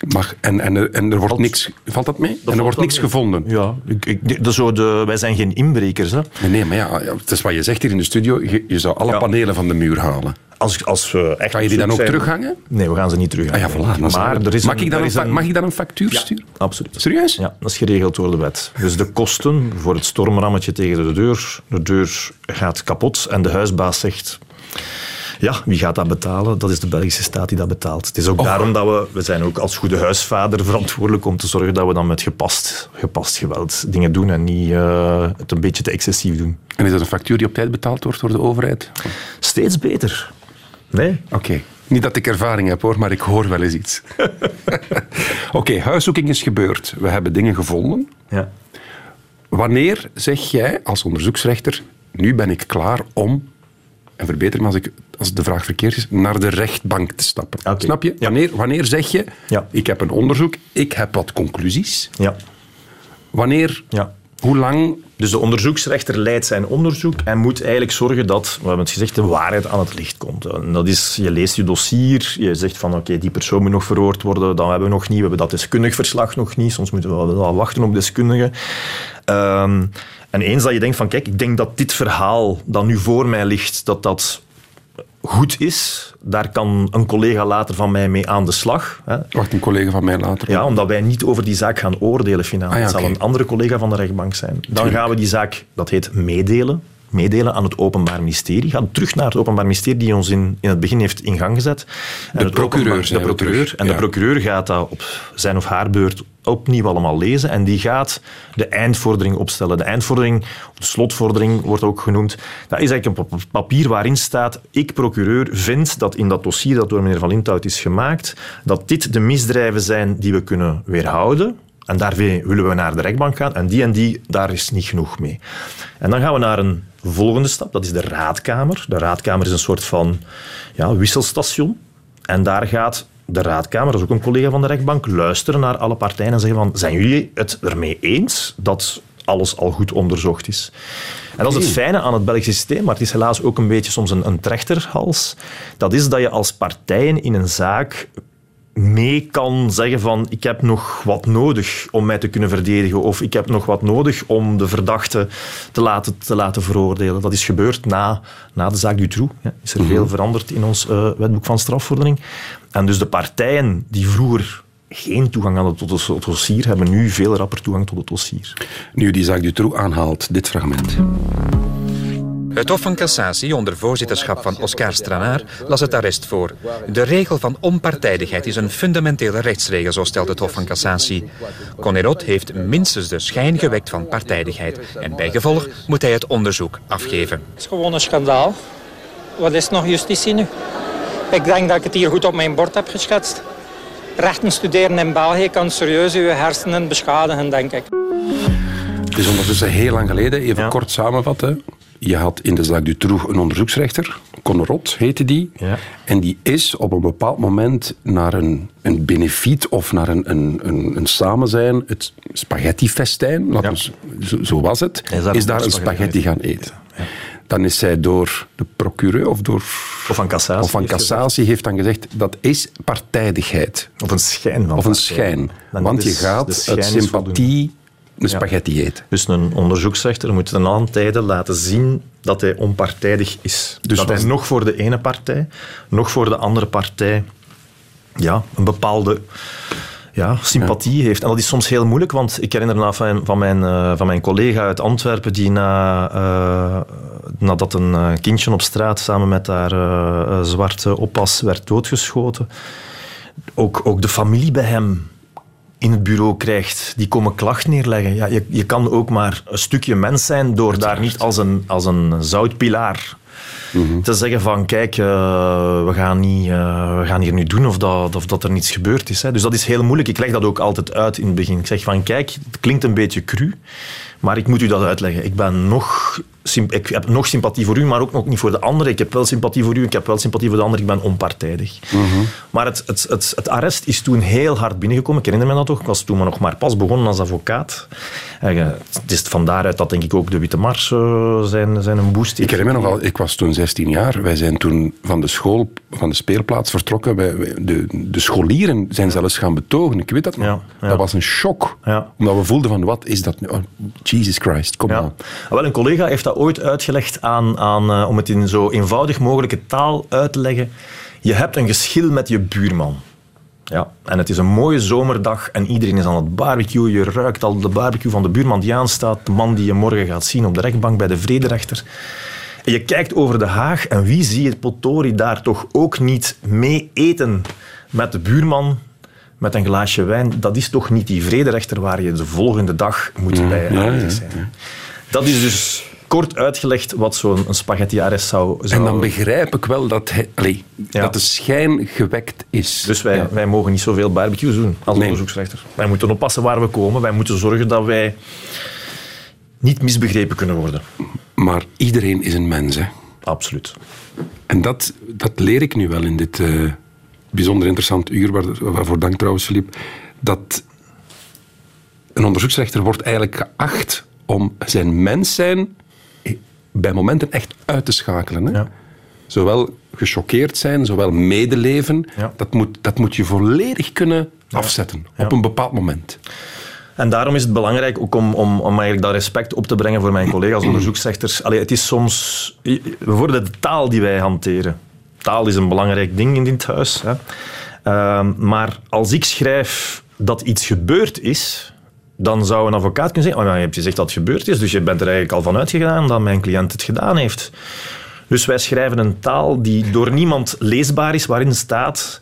Mag, en, en, en er wordt valt, niks... Valt dat mee? Dat en er wordt niks mee. gevonden? Ja. Ik, ik, de, zo de, wij zijn geen inbrekers. Hè. Nee, nee, maar ja, het is wat je zegt hier in de studio. Je, je zou alle ja. panelen van de muur halen. Als, als we echt Ga je die dan ook zijn, terughangen? Nee, we gaan ze niet terughangen. Ah, ja, voilà, maar er is mag, een, ik dan een, een, mag ik dan een factuur ja, sturen? Absoluut. Serieus? Ja, dat is geregeld door de wet. Dus de kosten voor het stormrammetje tegen de deur, de deur gaat kapot en de huisbaas zegt... Ja, wie gaat dat betalen? Dat is de Belgische staat die dat betaalt. Het is ook oh. daarom dat we, we zijn ook als goede huisvader verantwoordelijk om te zorgen dat we dan met gepast, gepast geweld dingen doen en niet uh, het een beetje te excessief doen. En is dat een factuur die op tijd betaald wordt door de overheid? Steeds beter. Nee? Oké. Okay. Niet dat ik ervaring heb hoor, maar ik hoor wel eens iets. (laughs) Oké, okay, huiszoeking is gebeurd. We hebben dingen gevonden. Ja. Wanneer zeg jij als onderzoeksrechter, nu ben ik klaar om, en verbeter me als, ik, als de vraag verkeerd is, naar de rechtbank te stappen? Okay. Snap je? Ja. Wanneer, wanneer zeg je, ja. ik heb een onderzoek, ik heb wat conclusies. Ja. Wanneer, ja. hoe lang dus de onderzoeksrechter leidt zijn onderzoek en moet eigenlijk zorgen dat, we hebben het gezegd, de waarheid aan het licht komt. En dat is, je leest je dossier, je zegt van oké, okay, die persoon moet nog verhoord worden, dat hebben we nog niet, we hebben dat deskundig verslag nog niet, soms moeten we wel wachten op deskundigen. Um, en eens dat je denkt van kijk, ik denk dat dit verhaal dat nu voor mij ligt, dat dat goed is, daar kan een collega later van mij mee aan de slag. Hè. Wacht, een collega van mij later? Ja, omdat wij niet over die zaak gaan oordelen finaal. Ah, ja, het zal okay. een andere collega van de rechtbank zijn. Dan Tuurlijk. gaan we die zaak, dat heet meedelen, meedelen aan het Openbaar Ministerie. Gaan terug naar het Openbaar Ministerie die ons in, in het begin heeft in gang gezet. En De het procureur, openbaar- De procureur. En Ja. de procureur gaat dat op zijn of haar beurt opnieuw allemaal lezen en die gaat de eindvordering opstellen. De eindvordering, of de slotvordering wordt ook genoemd, dat is eigenlijk een pap- papier waarin staat ik, procureur, vind dat in dat dossier dat door meneer Van Linthout is gemaakt, dat dit de misdrijven zijn die we kunnen weerhouden. En daar willen we naar de rechtbank gaan. En die en die, daar is niet genoeg mee. En dan gaan we naar een volgende stap. Dat is de raadkamer. De raadkamer is een soort van ja, wisselstation. En daar gaat de raadkamer, dat is ook een collega van de rechtbank, luisteren naar alle partijen en zeggen van, zijn jullie het ermee eens dat alles al goed onderzocht is? En dat is het fijne aan het Belgische systeem, maar het is helaas ook een beetje soms een, een trechterhals. Dat is dat je als partijen in een zaak mee kan zeggen van ik heb nog wat nodig om mij te kunnen verdedigen of ik heb nog wat nodig om de verdachte te laten, te laten veroordelen. Dat is gebeurd na, na de zaak Dutroux. Ja, is er veel mhm. veranderd in ons uh, wetboek van strafvordering. En dus de partijen die vroeger geen toegang hadden tot het dossier, hebben nu veel rapper toegang tot het dossier. Nu die zaak Dutroux aanhaalt, dit fragment. Het Hof van Cassatie, onder voorzitterschap van Oscar Stranaar, las het arrest voor. De regel van onpartijdigheid is een fundamentele rechtsregel, zo stelt het Hof van Cassatie. Conerot heeft minstens de schijn gewekt van partijdigheid en bij gevolg moet hij het onderzoek afgeven. Het is gewoon een schandaal. Wat is nog justitie nu? Ik denk dat ik het hier goed op mijn bord heb geschetst. Rechten studeren in België kan serieus uw hersenen beschadigen, denk ik. Het is ondertussen heel lang geleden. Even kort samenvatten. Je had in de zaak Dutroux een onderzoeksrechter, Conrot heette die. Ja. En die is op een bepaald moment naar een, een benefiet of naar een, een, een, een samenzijn, het spaghetti-festijn, ja. zo, zo, was het, is daar, een spaghetti gaan eten. Ja. Dan is zij door de procureur of door... Of van cassatie. Of van cassatie heeft dan gezegd, dat is partijdigheid. Of een schijn van Of een schijn. Want je gaat uit sympathie een spaghetti eten. Dus een onderzoeksrechter moet een aantal tijden laten zien dat hij onpartijdig is. Dus dat hij nog voor de ene partij, nog voor de andere partij ja, een bepaalde ja, sympathie heeft. En dat is soms heel moeilijk, want ik herinner me van, van, mijn, uh, van mijn collega uit Antwerpen die na, uh, nadat een eh, kindje op straat samen met haar uh, zwarte oppas werd doodgeschoten, ook, ook de familie bij hem in het bureau krijgt, die komen klacht neerleggen. Ja, je, je kan ook maar een stukje mens zijn door daar niet als een, als een zoutpilaar mhm. te zeggen van kijk, uh, we, gaan niet, uh, we gaan hier nu doen of dat, of dat er niets gebeurd is. Hè. Dus dat is heel moeilijk. Ik leg dat ook altijd uit in het begin. Ik zeg van kijk, het klinkt een beetje cru, maar ik moet u dat uitleggen. Ik ben nog ik heb nog sympathie voor u, maar ook nog niet voor de anderen. Ik heb wel sympathie voor u, ik heb wel sympathie voor de anderen. Ik ben onpartijdig. Mhm. Maar het, het, het, het, arrest is toen heel hard binnengekomen. Ik herinner me dat toch. Ik was toen maar nog maar pas begonnen als advocaat. En, uh, het is van daaruit dat denk ik ook de Witte Mars uh, zijn, zijn een boost Ik herinner me nog wel, ik was toen 16 jaar. Wij zijn toen van de school, van de speelplaats vertrokken. Wij, de, de scholieren zijn zelfs gaan betogen. Ik weet dat nog. Dat was een shock. Omdat we voelden van, wat is dat nu? Oh, Jesus Christ, kom aan. Wel, een collega heeft dat ooit uitgelegd aan, aan uh, om het in zo eenvoudig mogelijke taal uit te leggen. Je hebt een geschil met je buurman. Ja, en het is een mooie zomerdag en iedereen is aan het barbecue. Je ruikt al de barbecue van de buurman die aanstaat. De man die je morgen gaat zien op de rechtbank bij de vrederechter. En je kijkt over de haag en wie zie je Potori daar toch ook niet mee eten met de buurman met een glaasje wijn. Dat is toch niet die vrederechter waar je de volgende dag moet bij aanwezig zijn. Dat is dus kort uitgelegd wat zo'n spaghetti-arrest zou, zou... En dan begrijp ik wel dat, hij, dat de schijn gewekt is. Dus wij, wij mogen niet zoveel barbecues doen als nee. onderzoeksrechter. Wij moeten oppassen waar we komen. Wij moeten zorgen dat wij niet misbegrepen kunnen worden. Maar iedereen is een mens, hè? Absoluut. En dat, dat leer ik nu wel in dit uh, bijzonder interessant uur, waar, waarvoor dank trouwens, Filip, dat een onderzoeksrechter wordt eigenlijk geacht om zijn mens zijn bij momenten echt uit te schakelen. Hè? Ja. Zowel gechoqueerd zijn, zowel medeleven, dat, moet, dat moet je volledig kunnen afzetten op een bepaald moment. En daarom is het belangrijk ook om, om, om eigenlijk dat respect op te brengen voor mijn collega's (clears throat) onderzoeksrechters. Allee, het is soms... Bijvoorbeeld de taal die wij hanteren. Taal is een belangrijk ding in dit huis. Hè. Ehm, maar als ik schrijf dat iets gebeurd is, dan zou een advocaat kunnen zeggen, oh, je hebt gezegd dat het gebeurd is, dus je bent er eigenlijk al van uitgegaan dat mijn cliënt het gedaan heeft. Dus wij schrijven een taal die door niemand leesbaar is, waarin staat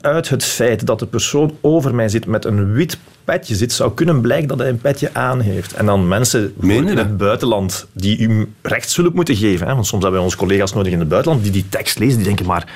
uit het feit dat de persoon over mij zit met een wit petje zit, zou kunnen blijken dat hij een petje aan heeft. En dan mensen in het buitenland die u rechtshulp moeten geven, hè, want soms hebben wij onze collega's nodig in het buitenland, die die tekst lezen, die denken maar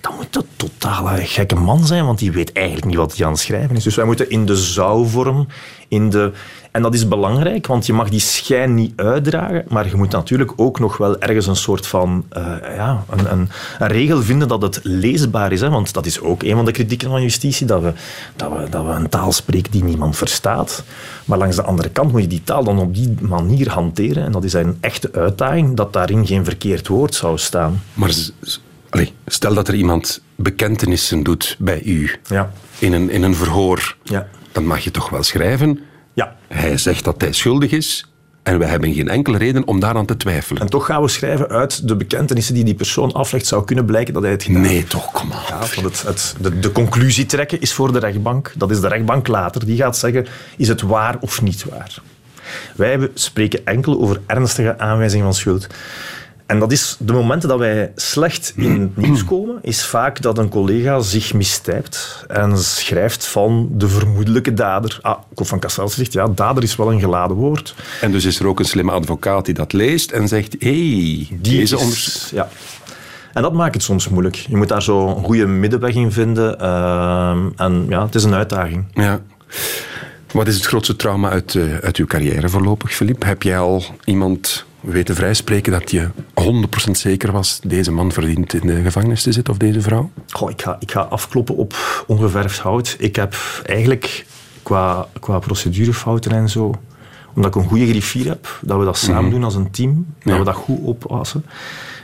dat moet een totale gekke man zijn, want die weet eigenlijk niet wat hij aan het schrijven is. Dus wij moeten in de zouwvorm, in de... En dat is belangrijk, want je mag die schijn niet uitdragen, maar je moet natuurlijk ook nog wel ergens een soort van uh, ja, een, een, een, regel vinden dat het leesbaar is. Hè? Want dat is ook een van de kritieken van justitie, dat we, dat, we, dat we een taal spreken die niemand verstaat. Maar langs de andere kant moet je die taal dan op die manier hanteren. En dat is een echte uitdaging, dat daarin geen verkeerd woord zou staan. Maar Allee, stel dat er iemand bekentenissen doet bij u ja. in, een, in een verhoor, ja. Dan mag je toch wel schrijven. Ja. Hij zegt dat hij schuldig is en we hebben geen enkele reden om daaraan te twijfelen. En toch gaan we schrijven uit de bekentenissen die die persoon aflegt, zou kunnen blijken dat hij het gedaan heeft. Nee, toch, kom maar. Ja, het, het, de, de, conclusie trekken is voor de rechtbank. Dat is de rechtbank later. Die gaat zeggen, is het waar of niet waar? Wij spreken enkel over ernstige aanwijzingen van schuld. En dat is de momenten dat wij slecht in het nieuws komen, is vaak dat een collega zich mistijpt en schrijft van de vermoedelijke dader. Ah, Kof van Cassatie zegt, ja, dader is wel een geladen woord. En dus is er ook een slimme advocaat die dat leest en zegt, hé, hey, deze is, Ja. En dat maakt het soms moeilijk. Je moet daar zo een goede middenweg in vinden. Uh, en ja, het is een uitdaging. Ja. Wat is het grootste trauma uit, uh, uit uw carrière voorlopig, Filip? Heb jij al iemand weten vrijspreken dat je 100% zeker was deze man verdient in de gevangenis te zitten of deze vrouw? Goh, ik, ga, ik ga afkloppen op ongeverfd hout. Ik heb eigenlijk qua, qua procedurefouten en zo omdat ik een goede griffier heb, dat we dat samen mhm. doen als een team, dat we dat goed oppassen.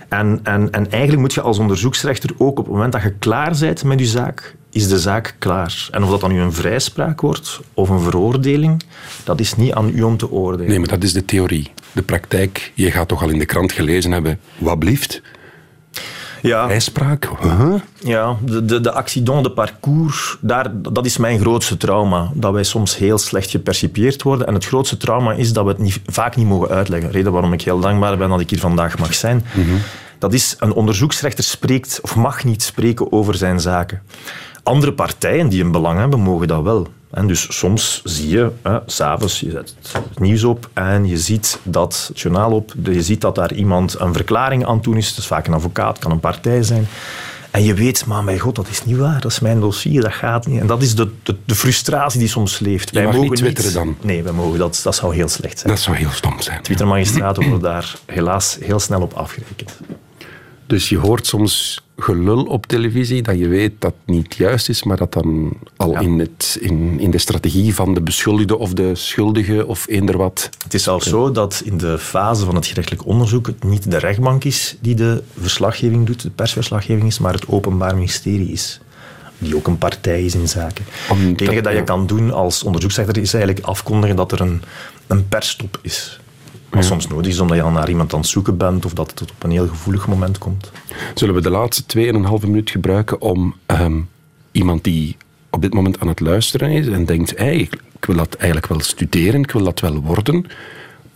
En, en, en eigenlijk moet je als onderzoeksrechter ook op het moment dat je klaar bent met je zaak, is de zaak klaar. En of dat dan nu een vrijspraak wordt of een veroordeling, dat is niet aan u om te oordelen. Nee, maar dat is de theorie. De praktijk, je gaat toch al in de krant gelezen hebben, wat blieft? Ja. Vrijspraak? Ja, de, de, de accident de parcours, daar, dat is mijn grootste trauma. Dat wij soms heel slecht gepercipieerd worden. En het grootste trauma is dat we het niet, vaak niet mogen uitleggen. Reden waarom ik heel dankbaar ben dat ik hier vandaag mag zijn. Mhm. Dat is, een onderzoeksrechter spreekt of mag niet spreken over zijn zaken. Andere partijen die een belang hebben, mogen dat wel. En dus soms zie je, s'avonds, je zet het nieuws op en je ziet dat, het journaal op, je ziet dat daar iemand een verklaring aan het doen is. Het is vaak een advocaat, kan een partij zijn. En je weet, maar mijn god, dat is niet waar. Dat is mijn dossier, dat gaat niet. En dat is de, de, de frustratie die soms leeft. Je wij mogen niet twitteren dan? Nee, wij mogen dat. Dat zou heel slecht zijn. Dat zou heel stom zijn. Twittermagistraten (clears throat) worden daar helaas heel snel op afgerekend. Dus je hoort soms gelul op televisie dat je weet dat niet juist is, maar dat dan al in, het, in, in de strategie van de beschuldigde of de schuldige of eender wat. Het is zelfs zo dat in de fase van het gerechtelijk onderzoek het niet de rechtbank is die de verslaggeving doet, de persverslaggeving is, maar het Openbaar Ministerie is die ook een partij is in zaken. het enige dat je kan doen als onderzoeksrechter is eigenlijk afkondigen dat er een, een persstop is. Wat soms nodig is omdat je al naar iemand aan het zoeken bent of dat het op een heel gevoelig moment komt. Zullen we de laatste 2,5 minuut gebruiken om ehm, iemand die op dit moment aan het luisteren is en denkt, hey, ik wil dat eigenlijk wel studeren, ik wil dat wel worden.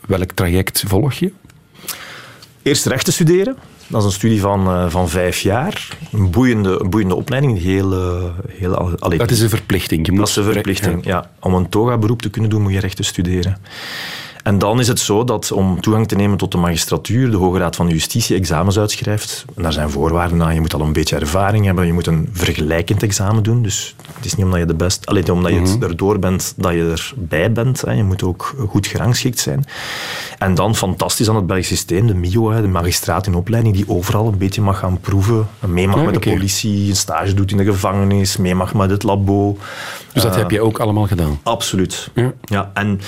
Welk traject volg je? Eerst rechten studeren. Dat is een studie van, uh, van vijf jaar. Een boeiende, een boeiende opleiding. Heel, uh, heel, allee, dat is een verplichting. Je moet dat is een verplichting, ja. ja. Om een toga-beroep te kunnen doen, moet je rechten studeren. En dan is het zo dat om toegang te nemen tot de magistratuur, de Hoge Raad van Justitie examens uitschrijft. En daar zijn voorwaarden aan. Je moet al een beetje ervaring hebben. Je moet een vergelijkend examen doen. Dus het is niet omdat je de best, alleen omdat je mhm. erdoor bent dat je erbij bent. Je moet ook goed gerangschikt zijn. En dan fantastisch aan het Belgisch systeem, de MIO, de magistraat in opleiding, die overal een beetje mag gaan proeven. Mee mag met de politie, een stage doet in de gevangenis, mee mag met het labo. Dus dat heb je ook allemaal gedaan? Absoluut. Ja. ja en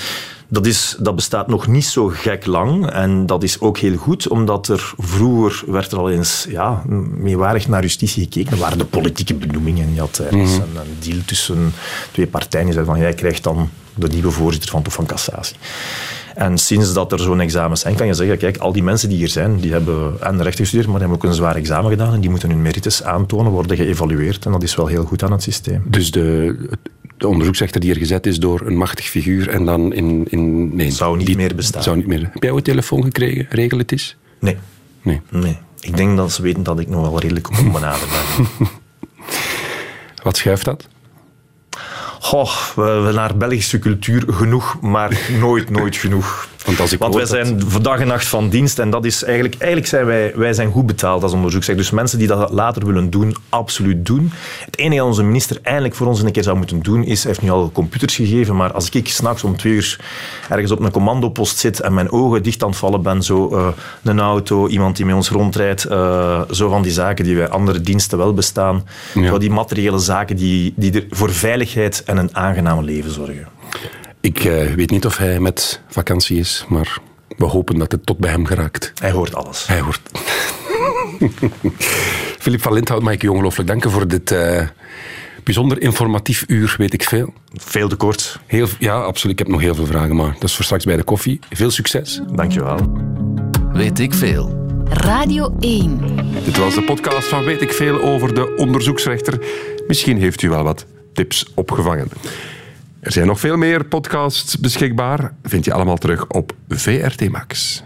dat, is, dat bestaat nog niet zo gek lang. En dat is ook heel goed, omdat er vroeger werd er al eens ja, meewarig naar justitie gekeken. Er waren de politieke benoemingen. Je had ergens mm een, een, deal tussen twee partijen. Die zei van, jij krijgt dan de nieuwe voorzitter van Toef van Cassatie. En sinds dat er zo'n examen zijn, kan je zeggen, kijk, al die mensen die hier zijn, die hebben en recht gestudeerd, maar die hebben ook een zwaar examen gedaan en die moeten hun merites aantonen, worden geëvalueerd. En dat is wel heel goed aan het systeem. Dus de, de onderzoeksrechter die er gezet is door een machtig figuur en dan in... in nee, zou niet meer bestaan. Zou niet meer. Heb jij ooit telefoon gekregen? Regel het is? Nee. Nee. nee. Ik denk dat ze weten dat ik nog wel redelijk onbenaderd ben. (laughs) Wat schuift dat? Goh, we, we naar Belgische cultuur genoeg, maar nooit, nooit genoeg. Want, als ik Want wij zijn dat... dag en nacht van dienst en dat is eigenlijk, eigenlijk zijn wij, wij zijn goed betaald als onderzoeksrechter. Dus mensen die dat later willen doen, absoluut doen. Het enige dat onze minister eindelijk voor ons een keer zou moeten doen, is, hij heeft nu al computers gegeven, maar als ik s'nachts om twee uur ergens op een commandopost zit en mijn ogen dicht aan het vallen ben, zo uh, een auto, iemand die met ons rondrijdt, uh, zo van die zaken die bij andere diensten wel bestaan, ja. zo die materiële zaken die, die er voor veiligheid en een aangenaam leven zorgen. Ik uh, weet niet of hij met vakantie is, maar we hopen dat het tot bij hem geraakt. Hij hoort alles. Hij hoort. (laughs) Filip van Lindhout, mag ik je ongelooflijk danken voor dit uh, bijzonder informatief uur, weet ik veel. Veel te kort. Heel, ja, absoluut. Ik heb nog heel veel vragen, maar dat is voor straks bij de koffie. Veel succes. Dankjewel. Weet ik veel. Radio 1. Dit was de podcast van Weet ik veel over de onderzoeksrechter. Misschien heeft u wel wat tips opgevangen. Er zijn nog veel meer podcasts beschikbaar. Vind je allemaal terug op VRT Max.